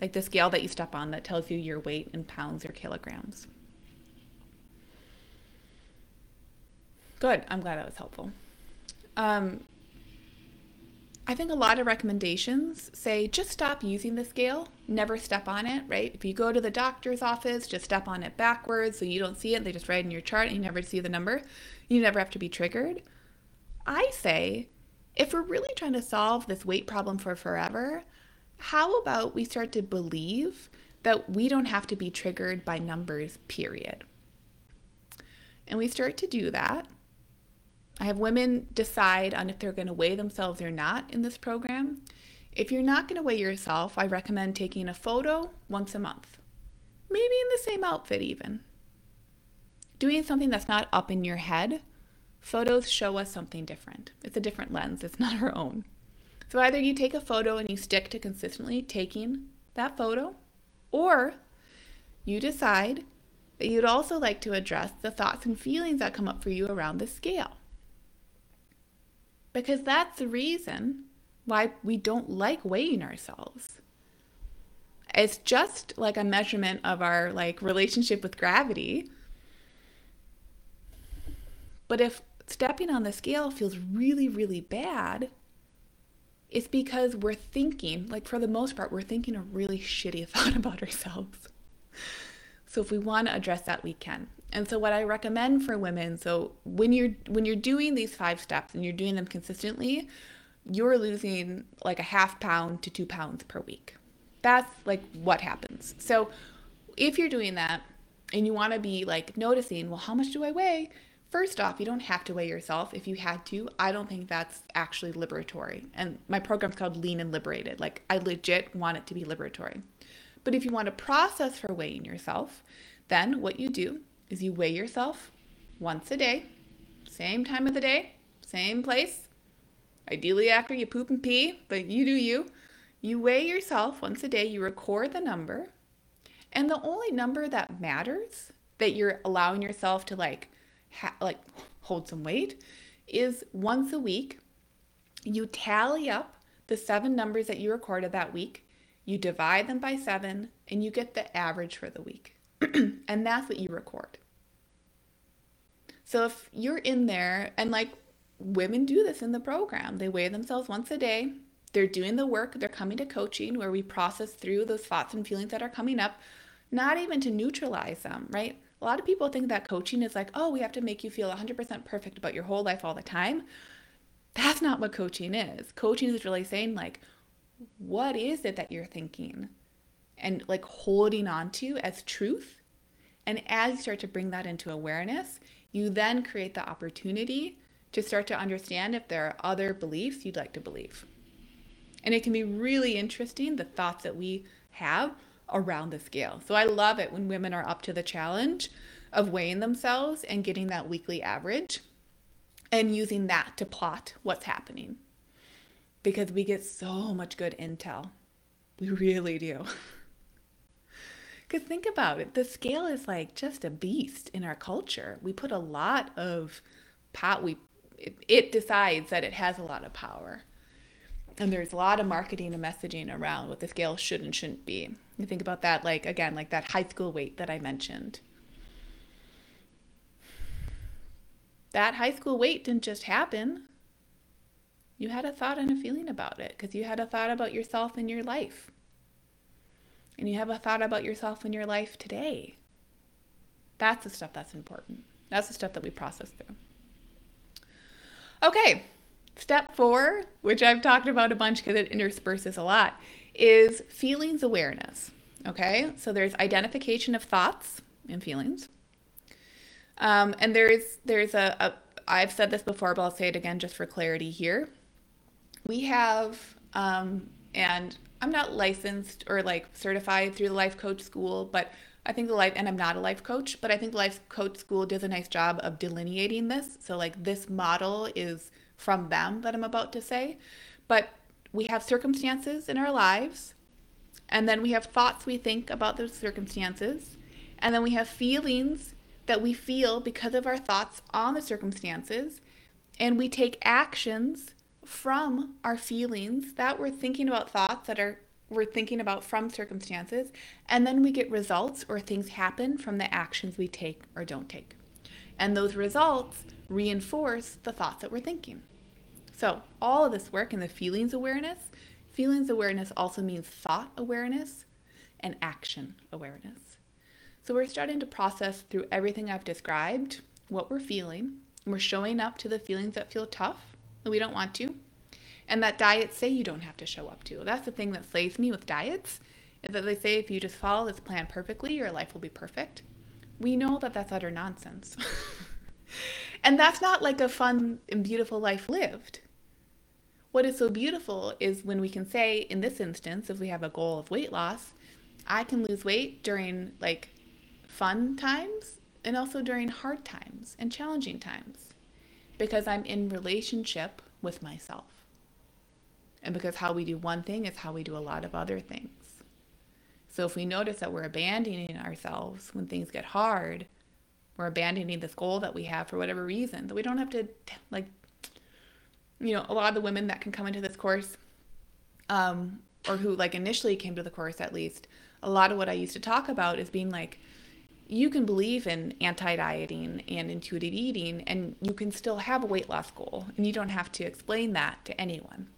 like the scale that you step on that tells you your weight in pounds or kilograms. Good. I'm glad that was helpful. Um, I think a lot of recommendations say just stop using the scale, never step on it, right? If you go to the doctor's office, just step on it backwards so you don't see it. They just write in your chart and you never see the number. You never have to be triggered. I say, if we're really trying to solve this weight problem for forever, how about we start to believe that we don't have to be triggered by numbers, period? And we start to do that I have women decide on if they're going to weigh themselves or not in this program. If you're not going to weigh yourself, I recommend taking a photo once a month, maybe in the same outfit, even. Doing something that's not up in your head. Photos show us something different. It's a different lens, it's not our own. So either you take a photo and you stick to consistently taking that photo, or you decide that you'd also like to address the thoughts and feelings that come up for you around the scale. Because that's the reason why we don't like weighing ourselves. It's just like a measurement of our like relationship with gravity. But if stepping on the scale feels really really bad, it's because we're thinking, like for the most part, we're thinking a really shitty thought about ourselves. So if we want to address that, we can. And so what I recommend for women, so when you're when you're doing these five steps and you're doing them consistently, you're losing like a half pound to 2 pounds per week. That's like what happens. So if you're doing that and you want to be like noticing, well, how much do I weigh? First off, you don't have to weigh yourself. If you had to, I don't think that's actually liberatory. And my program's called Lean and Liberated. Like, I legit want it to be liberatory. But if you want a process for weighing yourself, then what you do is you weigh yourself once a day, same time of the day, same place. Ideally, after you poop and pee, but you do you. You weigh yourself once a day, you record the number, and the only number that matters that you're allowing yourself to like ha- like hold some weight is once a week you tally up the seven numbers that you recorded that week, you divide them by 7 and you get the average for the week. and that's what you record. So if you're in there and like women do this in the program, they weigh themselves once a day. They're doing the work, they're coming to coaching where we process through those thoughts and feelings that are coming up, not even to neutralize them, right? A lot of people think that coaching is like, oh, we have to make you feel 100% perfect about your whole life all the time. That's not what coaching is. Coaching is really saying, like, what is it that you're thinking? And like holding on to as truth. And as you start to bring that into awareness, you then create the opportunity to start to understand if there are other beliefs you'd like to believe. And it can be really interesting the thoughts that we have around the scale. So I love it when women are up to the challenge of weighing themselves and getting that weekly average and using that to plot what's happening. Because we get so much good intel. We really do. Because think about it the scale is like just a beast in our culture. We put a lot of power, we, it, it decides that it has a lot of power. And there's a lot of marketing and messaging around what the scale should and shouldn't be. You think about that, like, again, like that high school weight that I mentioned. That high school weight didn't just happen. You had a thought and a feeling about it because you had a thought about yourself and your life. And you have a thought about yourself and your life today. That's the stuff that's important. That's the stuff that we process through. Okay, Step four, which I've talked about a bunch because it intersperses a lot, is feelings awareness. Okay, so there's identification of thoughts and feelings. Um, and there's there's a, a I've said this before, but I'll say it again just for clarity here. We have, um, and I'm not licensed or like certified through the life coach school, but I think the life, and I'm not a life coach, but I think the life coach school does a nice job of delineating this. So, like, this model is from them that I'm about to say. But we have circumstances in our lives, and then we have thoughts we think about those circumstances, and then we have feelings that we feel because of our thoughts on the circumstances, and we take actions from our feelings that we're thinking about thoughts that are we're thinking about from circumstances, and then we get results or things happen from the actions we take or don't take. And those results reinforce the thoughts that we're thinking. So, all of this work in the feelings awareness, feelings awareness also means thought awareness and action awareness. So, we're starting to process through everything I've described what we're feeling. We're showing up to the feelings that feel tough that we don't want to, and that diets say you don't have to show up to. That's the thing that slays me with diets is that they say if you just follow this plan perfectly, your life will be perfect. We know that that's utter nonsense. and that's not like a fun and beautiful life lived. What is so beautiful is when we can say, in this instance, if we have a goal of weight loss, I can lose weight during like fun times and also during hard times and challenging times because I'm in relationship with myself. And because how we do one thing is how we do a lot of other things. So if we notice that we're abandoning ourselves when things get hard, we're abandoning this goal that we have for whatever reason, that we don't have to like you know, a lot of the women that can come into this course, um, or who like initially came to the course at least, a lot of what I used to talk about is being like, you can believe in anti dieting and intuitive eating, and you can still have a weight loss goal, and you don't have to explain that to anyone.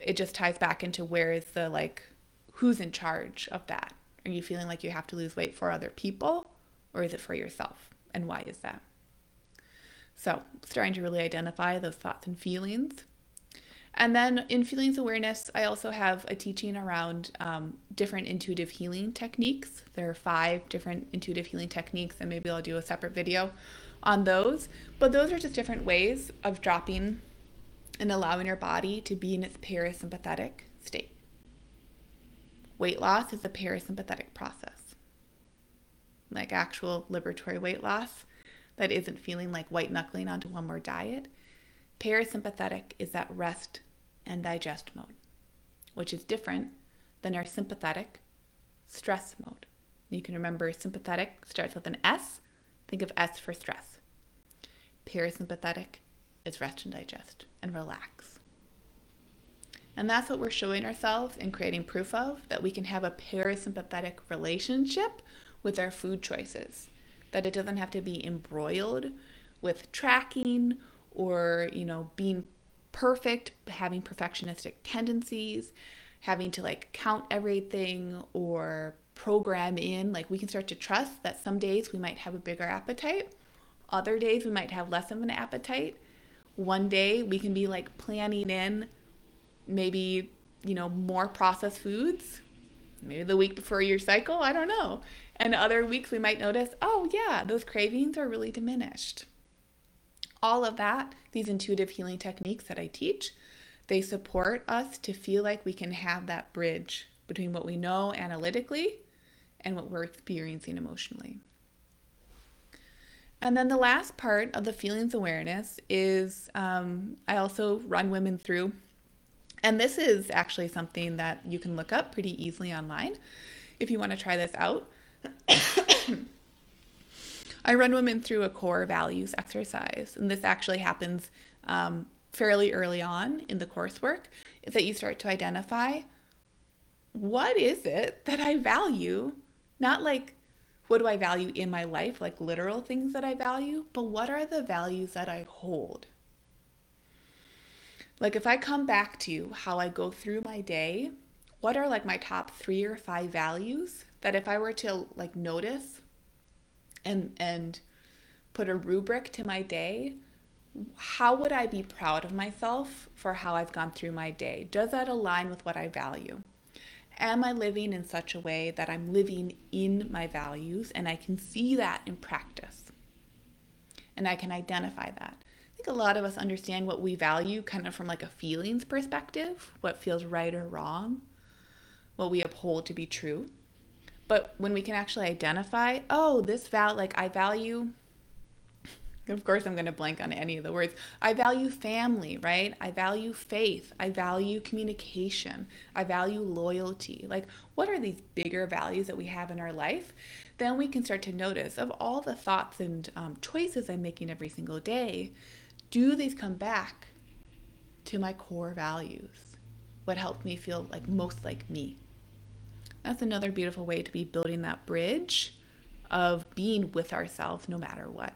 It just ties back into where is the like, who's in charge of that? Are you feeling like you have to lose weight for other people, or is it for yourself? And why is that? So, starting to really identify those thoughts and feelings. And then in feelings awareness, I also have a teaching around um, different intuitive healing techniques. There are five different intuitive healing techniques, and maybe I'll do a separate video on those. But those are just different ways of dropping and allowing your body to be in its parasympathetic state. Weight loss is a parasympathetic process, like actual liberatory weight loss that isn't feeling like white knuckling onto one more diet. Parasympathetic is that rest and digest mode, which is different than our sympathetic stress mode. You can remember sympathetic starts with an S. Think of S for stress. Parasympathetic is rest and digest and relax. And that's what we're showing ourselves and creating proof of that we can have a parasympathetic relationship with our food choices. That it doesn't have to be embroiled with tracking or, you know, being perfect, having perfectionistic tendencies, having to like count everything or program in. Like we can start to trust that some days we might have a bigger appetite, other days we might have less of an appetite. One day we can be like planning in maybe, you know, more processed foods, maybe the week before your cycle, I don't know. And other weeks we might notice, oh yeah, those cravings are really diminished. All of that these intuitive healing techniques that I teach, they support us to feel like we can have that bridge between what we know analytically and what we're experiencing emotionally. And then the last part of the feelings awareness is um, I also run women through, and this is actually something that you can look up pretty easily online if you want to try this out. I run women through a core values exercise, and this actually happens um, fairly early on in the coursework. Is that you start to identify what is it that I value, not like what do I value in my life, like literal things that I value, but what are the values that I hold? Like if I come back to how I go through my day, what are like my top 3 or 5 values that if I were to like notice and and put a rubric to my day, how would I be proud of myself for how I've gone through my day? Does that align with what I value? Am I living in such a way that I'm living in my values and I can see that in practice? And I can identify that. I think a lot of us understand what we value kind of from like a feelings perspective, what feels right or wrong, what we uphold to be true. But when we can actually identify, oh, this val like I value of course I'm going to blank on any of the words. I value family, right? I value faith. I value communication. I value loyalty. Like what are these bigger values that we have in our life? Then we can start to notice of all the thoughts and um, choices I'm making every single day, do these come back to my core values? What helped me feel like most like me? That's another beautiful way to be building that bridge of being with ourselves no matter what.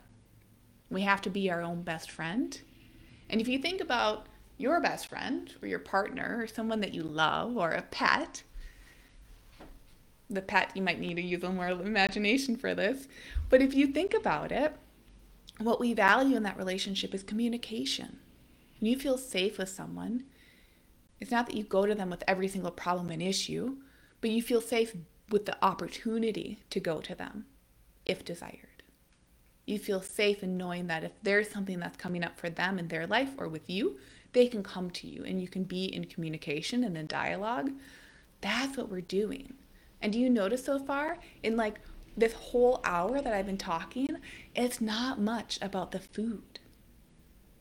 We have to be our own best friend. And if you think about your best friend or your partner or someone that you love or a pet, the pet, you might need to use a little more imagination for this. But if you think about it, what we value in that relationship is communication. When you feel safe with someone, it's not that you go to them with every single problem and issue, but you feel safe with the opportunity to go to them if desired. You feel safe in knowing that if there's something that's coming up for them in their life or with you, they can come to you and you can be in communication and in dialogue. That's what we're doing. And do you notice so far in like this whole hour that I've been talking, it's not much about the food.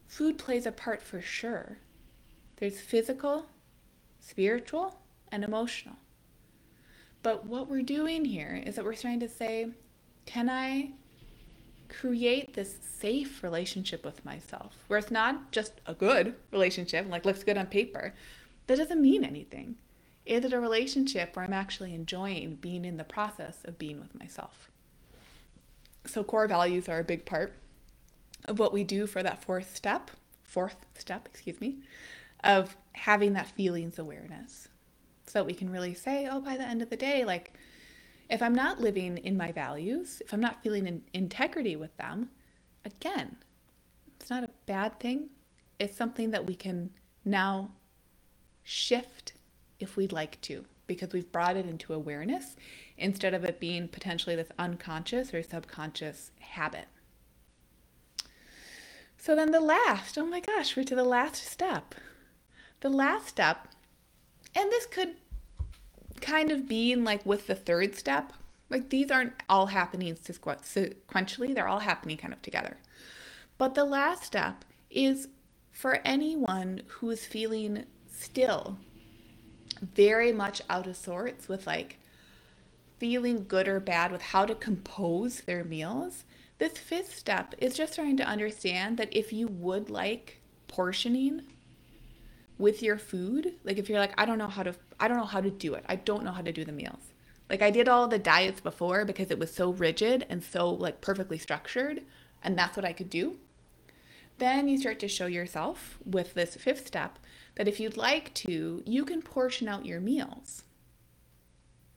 Food plays a part for sure. There's physical, spiritual, and emotional. But what we're doing here is that we're trying to say, can I create this safe relationship with myself where it's not just a good relationship, like looks good on paper? That doesn't mean anything. Is it a relationship where I'm actually enjoying being in the process of being with myself? So, core values are a big part of what we do for that fourth step, fourth step, excuse me, of having that feelings awareness so that we can really say, oh, by the end of the day, like If I'm not living in my values, if I'm not feeling in integrity with them, again, it's not a bad thing. It's something that we can now shift if we'd like to because we've brought it into awareness instead of it being potentially this unconscious or subconscious habit. So then the last, oh my gosh, we're to the last step. The last step, and this could kind of be in like with the third step, like these aren't all happening sequentially, they're all happening kind of together. But the last step is for anyone who is feeling still very much out of sorts with like feeling good or bad with how to compose their meals, this fifth step is just trying to understand that if you would like portioning with your food, like if you're like, I don't know how to, I don't know how to do it. I don't know how to do the meals. Like I did all the diets before because it was so rigid and so like perfectly structured, and that's what I could do. Then you start to show yourself with this fifth step that if you'd like to, you can portion out your meals.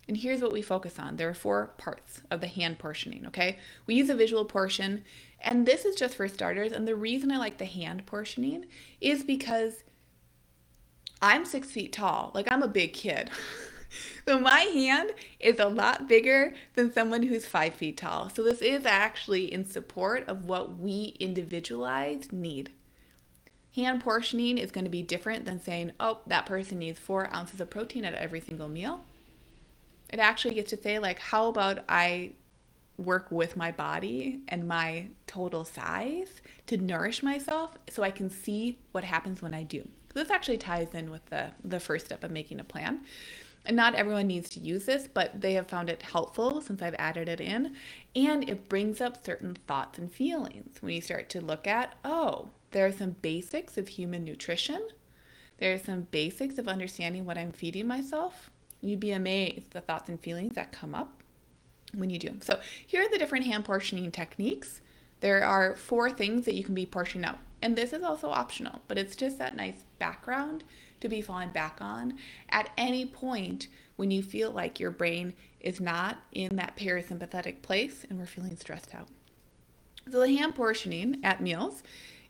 And here's what we focus on. There are four parts of the hand portioning, okay? We use a visual portion, and this is just for starters. And the reason I like the hand portioning is because I'm six feet tall. Like, I'm a big kid. so, my hand is a lot bigger than someone who's five feet tall. So, this is actually in support of what we individualized need. Hand portioning is going to be different than saying, oh, that person needs four ounces of protein at every single meal it actually gets to say like how about i work with my body and my total size to nourish myself so i can see what happens when i do this actually ties in with the the first step of making a plan and not everyone needs to use this but they have found it helpful since i've added it in and it brings up certain thoughts and feelings when you start to look at oh there are some basics of human nutrition there are some basics of understanding what i'm feeding myself You'd be amazed the thoughts and feelings that come up when you do. So here are the different hand portioning techniques. There are four things that you can be portioning out. And this is also optional, but it's just that nice background to be falling back on at any point when you feel like your brain is not in that parasympathetic place and we're feeling stressed out. So the hand portioning at meals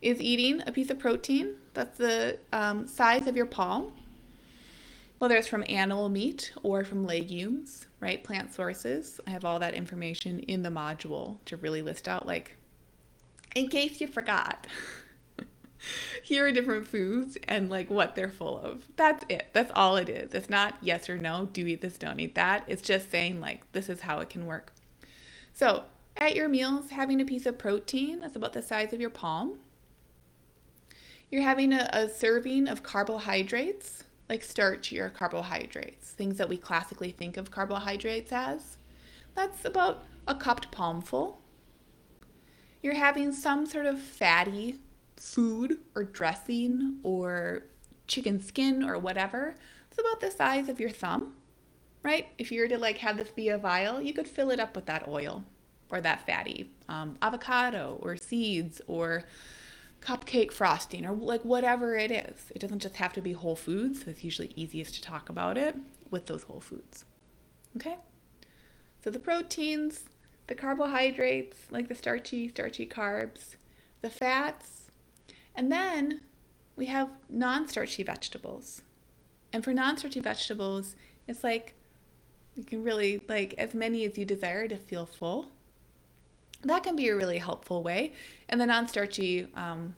is eating a piece of protein that's the um, size of your palm whether it's from animal meat or from legumes, right? Plant sources. I have all that information in the module to really list out, like, in case you forgot. Here are different foods and like what they're full of. That's it. That's all it is. It's not yes or no, do eat this, don't eat that. It's just saying like this is how it can work. So, at your meals, having a piece of protein that's about the size of your palm. You're having a, a serving of carbohydrates like starch or carbohydrates, things that we classically think of carbohydrates as. That's about a cupped palmful. You're having some sort of fatty food or dressing or chicken skin or whatever. It's about the size of your thumb, right? If you were to like have this be a vial, you could fill it up with that oil or that fatty um, avocado or seeds or cupcake frosting or like whatever it is. It doesn't just have to be whole foods. So it's usually easiest to talk about it with those whole foods. Okay? So the proteins, the carbohydrates, like the starchy, starchy carbs, the fats, and then we have non-starchy vegetables. And for non-starchy vegetables, it's like you can really like as many as you desire to feel full that can be a really helpful way. And the non-starchy um,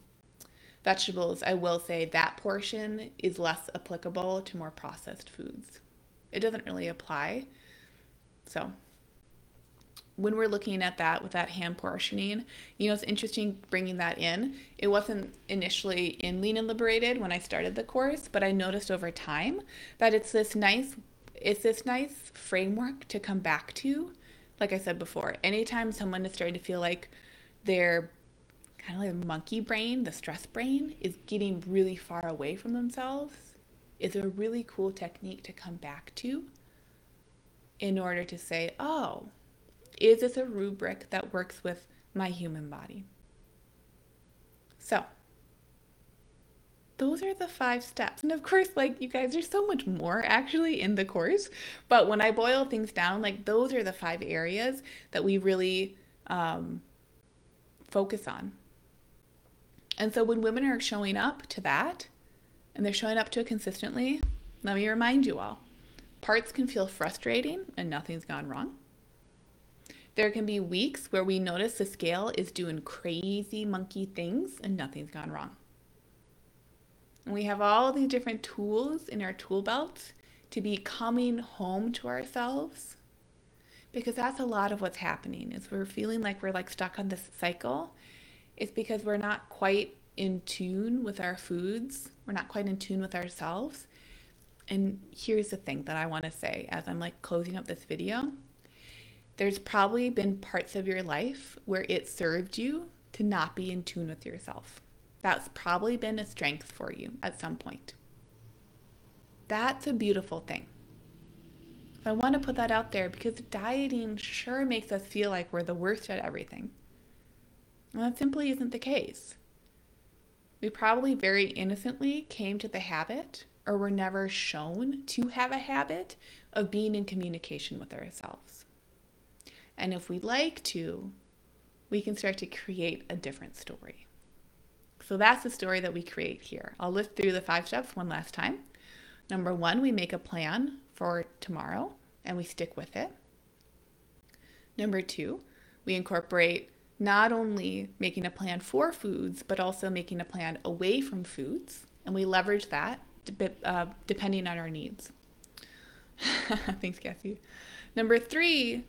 vegetables, I will say that portion is less applicable to more processed foods. It doesn't really apply. So when we're looking at that with that hand portioning, you know, it's interesting bringing that in. It wasn't initially in Lean and Liberated when I started the course, but I noticed over time that it's this nice, it's this nice framework to come back to like I said before, anytime someone is starting to feel like their kind of like monkey brain, the stress brain, is getting really far away from themselves, is a really cool technique to come back to in order to say, oh, is this a rubric that works with my human body? So, those are the five steps. And of course, like you guys, there's so much more actually in the course. But when I boil things down, like those are the five areas that we really um, focus on. And so when women are showing up to that and they're showing up to it consistently, let me remind you all parts can feel frustrating and nothing's gone wrong. There can be weeks where we notice the scale is doing crazy monkey things and nothing's gone wrong. And we have all these different tools in our tool belt to be coming home to ourselves because that's a lot of what's happening is we're feeling like we're like stuck on this cycle. It's because we're not quite in tune with our foods. We're not quite in tune with ourselves. And here's the thing that i want to say as i'm like closing up this video there's probably been parts of your life where it served you to not be in tune with yourself that's probably been a strength for you at some point. That's a beautiful thing. I want to put that out there because dieting sure makes us feel like we're the worst at everything. And that simply isn't the case. We probably very innocently came to the habit or were never shown to have a habit of being in communication with ourselves. And if we'd like to, we can start to create a different story. So that's the story that we create here. I'll list through the five steps one last time. Number one, we make a plan for tomorrow and we stick with it. Number two, we incorporate not only making a plan for foods, but also making a plan away from foods. And we leverage that uh, depending on our needs. Thanks, Cassie. Number three,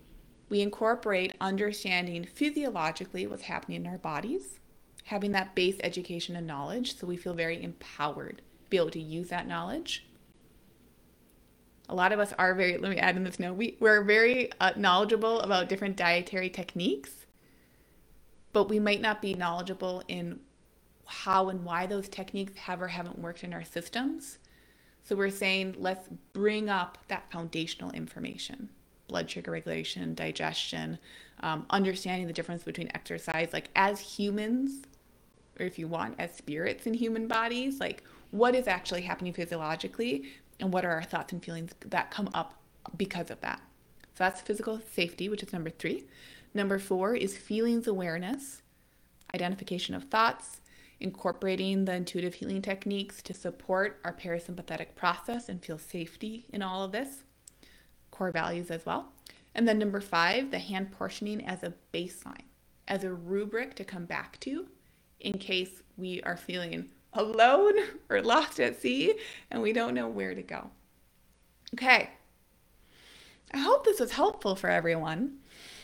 we incorporate understanding physiologically what's happening in our bodies having that base education and knowledge so we feel very empowered to be able to use that knowledge. A lot of us are very, let me add in this note, we, we're very uh, knowledgeable about different dietary techniques, but we might not be knowledgeable in how and why those techniques have or haven't worked in our systems. So we're saying let's bring up that foundational information blood sugar regulation, digestion, um, understanding the difference between exercise. Like, as humans, or if you want, as spirits in human bodies, like what is actually happening physiologically and what are our thoughts and feelings that come up because of that. So that's physical safety, which is number three. Number four is feelings awareness, identification of thoughts, incorporating the intuitive healing techniques to support our parasympathetic process and feel safety in all of this. Core values as well. And then number five, the hand portioning as a baseline, as a rubric to come back to in case we are feeling alone or lost at sea and we don't know where to go. Okay. I hope this was helpful for everyone.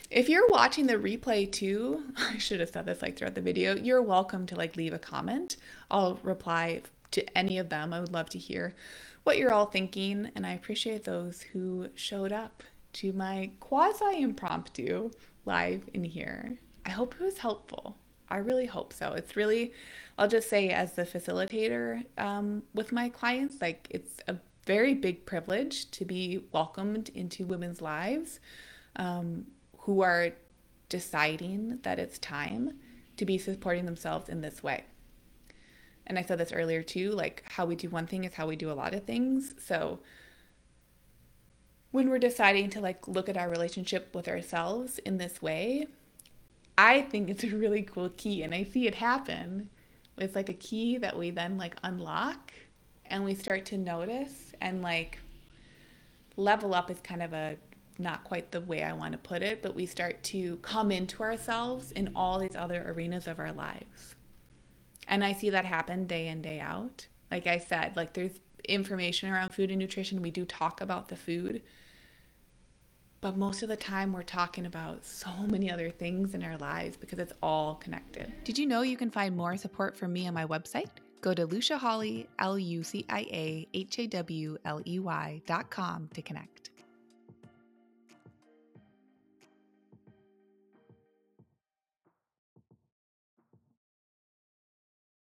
If you're watching the replay too, I should have said this like throughout the video, you're welcome to like leave a comment. I'll reply to any of them. I would love to hear what you're all thinking and I appreciate those who showed up to my quasi impromptu live in here. I hope it was helpful. I really hope so. It's really, I'll just say, as the facilitator um, with my clients, like it's a very big privilege to be welcomed into women's lives um, who are deciding that it's time to be supporting themselves in this way. And I said this earlier too like how we do one thing is how we do a lot of things. So when we're deciding to like look at our relationship with ourselves in this way, I think it's a really cool key and I see it happen. It's like a key that we then like unlock and we start to notice and like level up is kind of a not quite the way I want to put it, but we start to come into ourselves in all these other arenas of our lives. And I see that happen day in, day out. Like I said, like there's information around food and nutrition. We do talk about the food, but most of the time, we're talking about so many other things in our lives because it's all connected. Did you know you can find more support from me on my website? Go to Lucia Hawley, L U C I A H A W L E Y dot com to connect.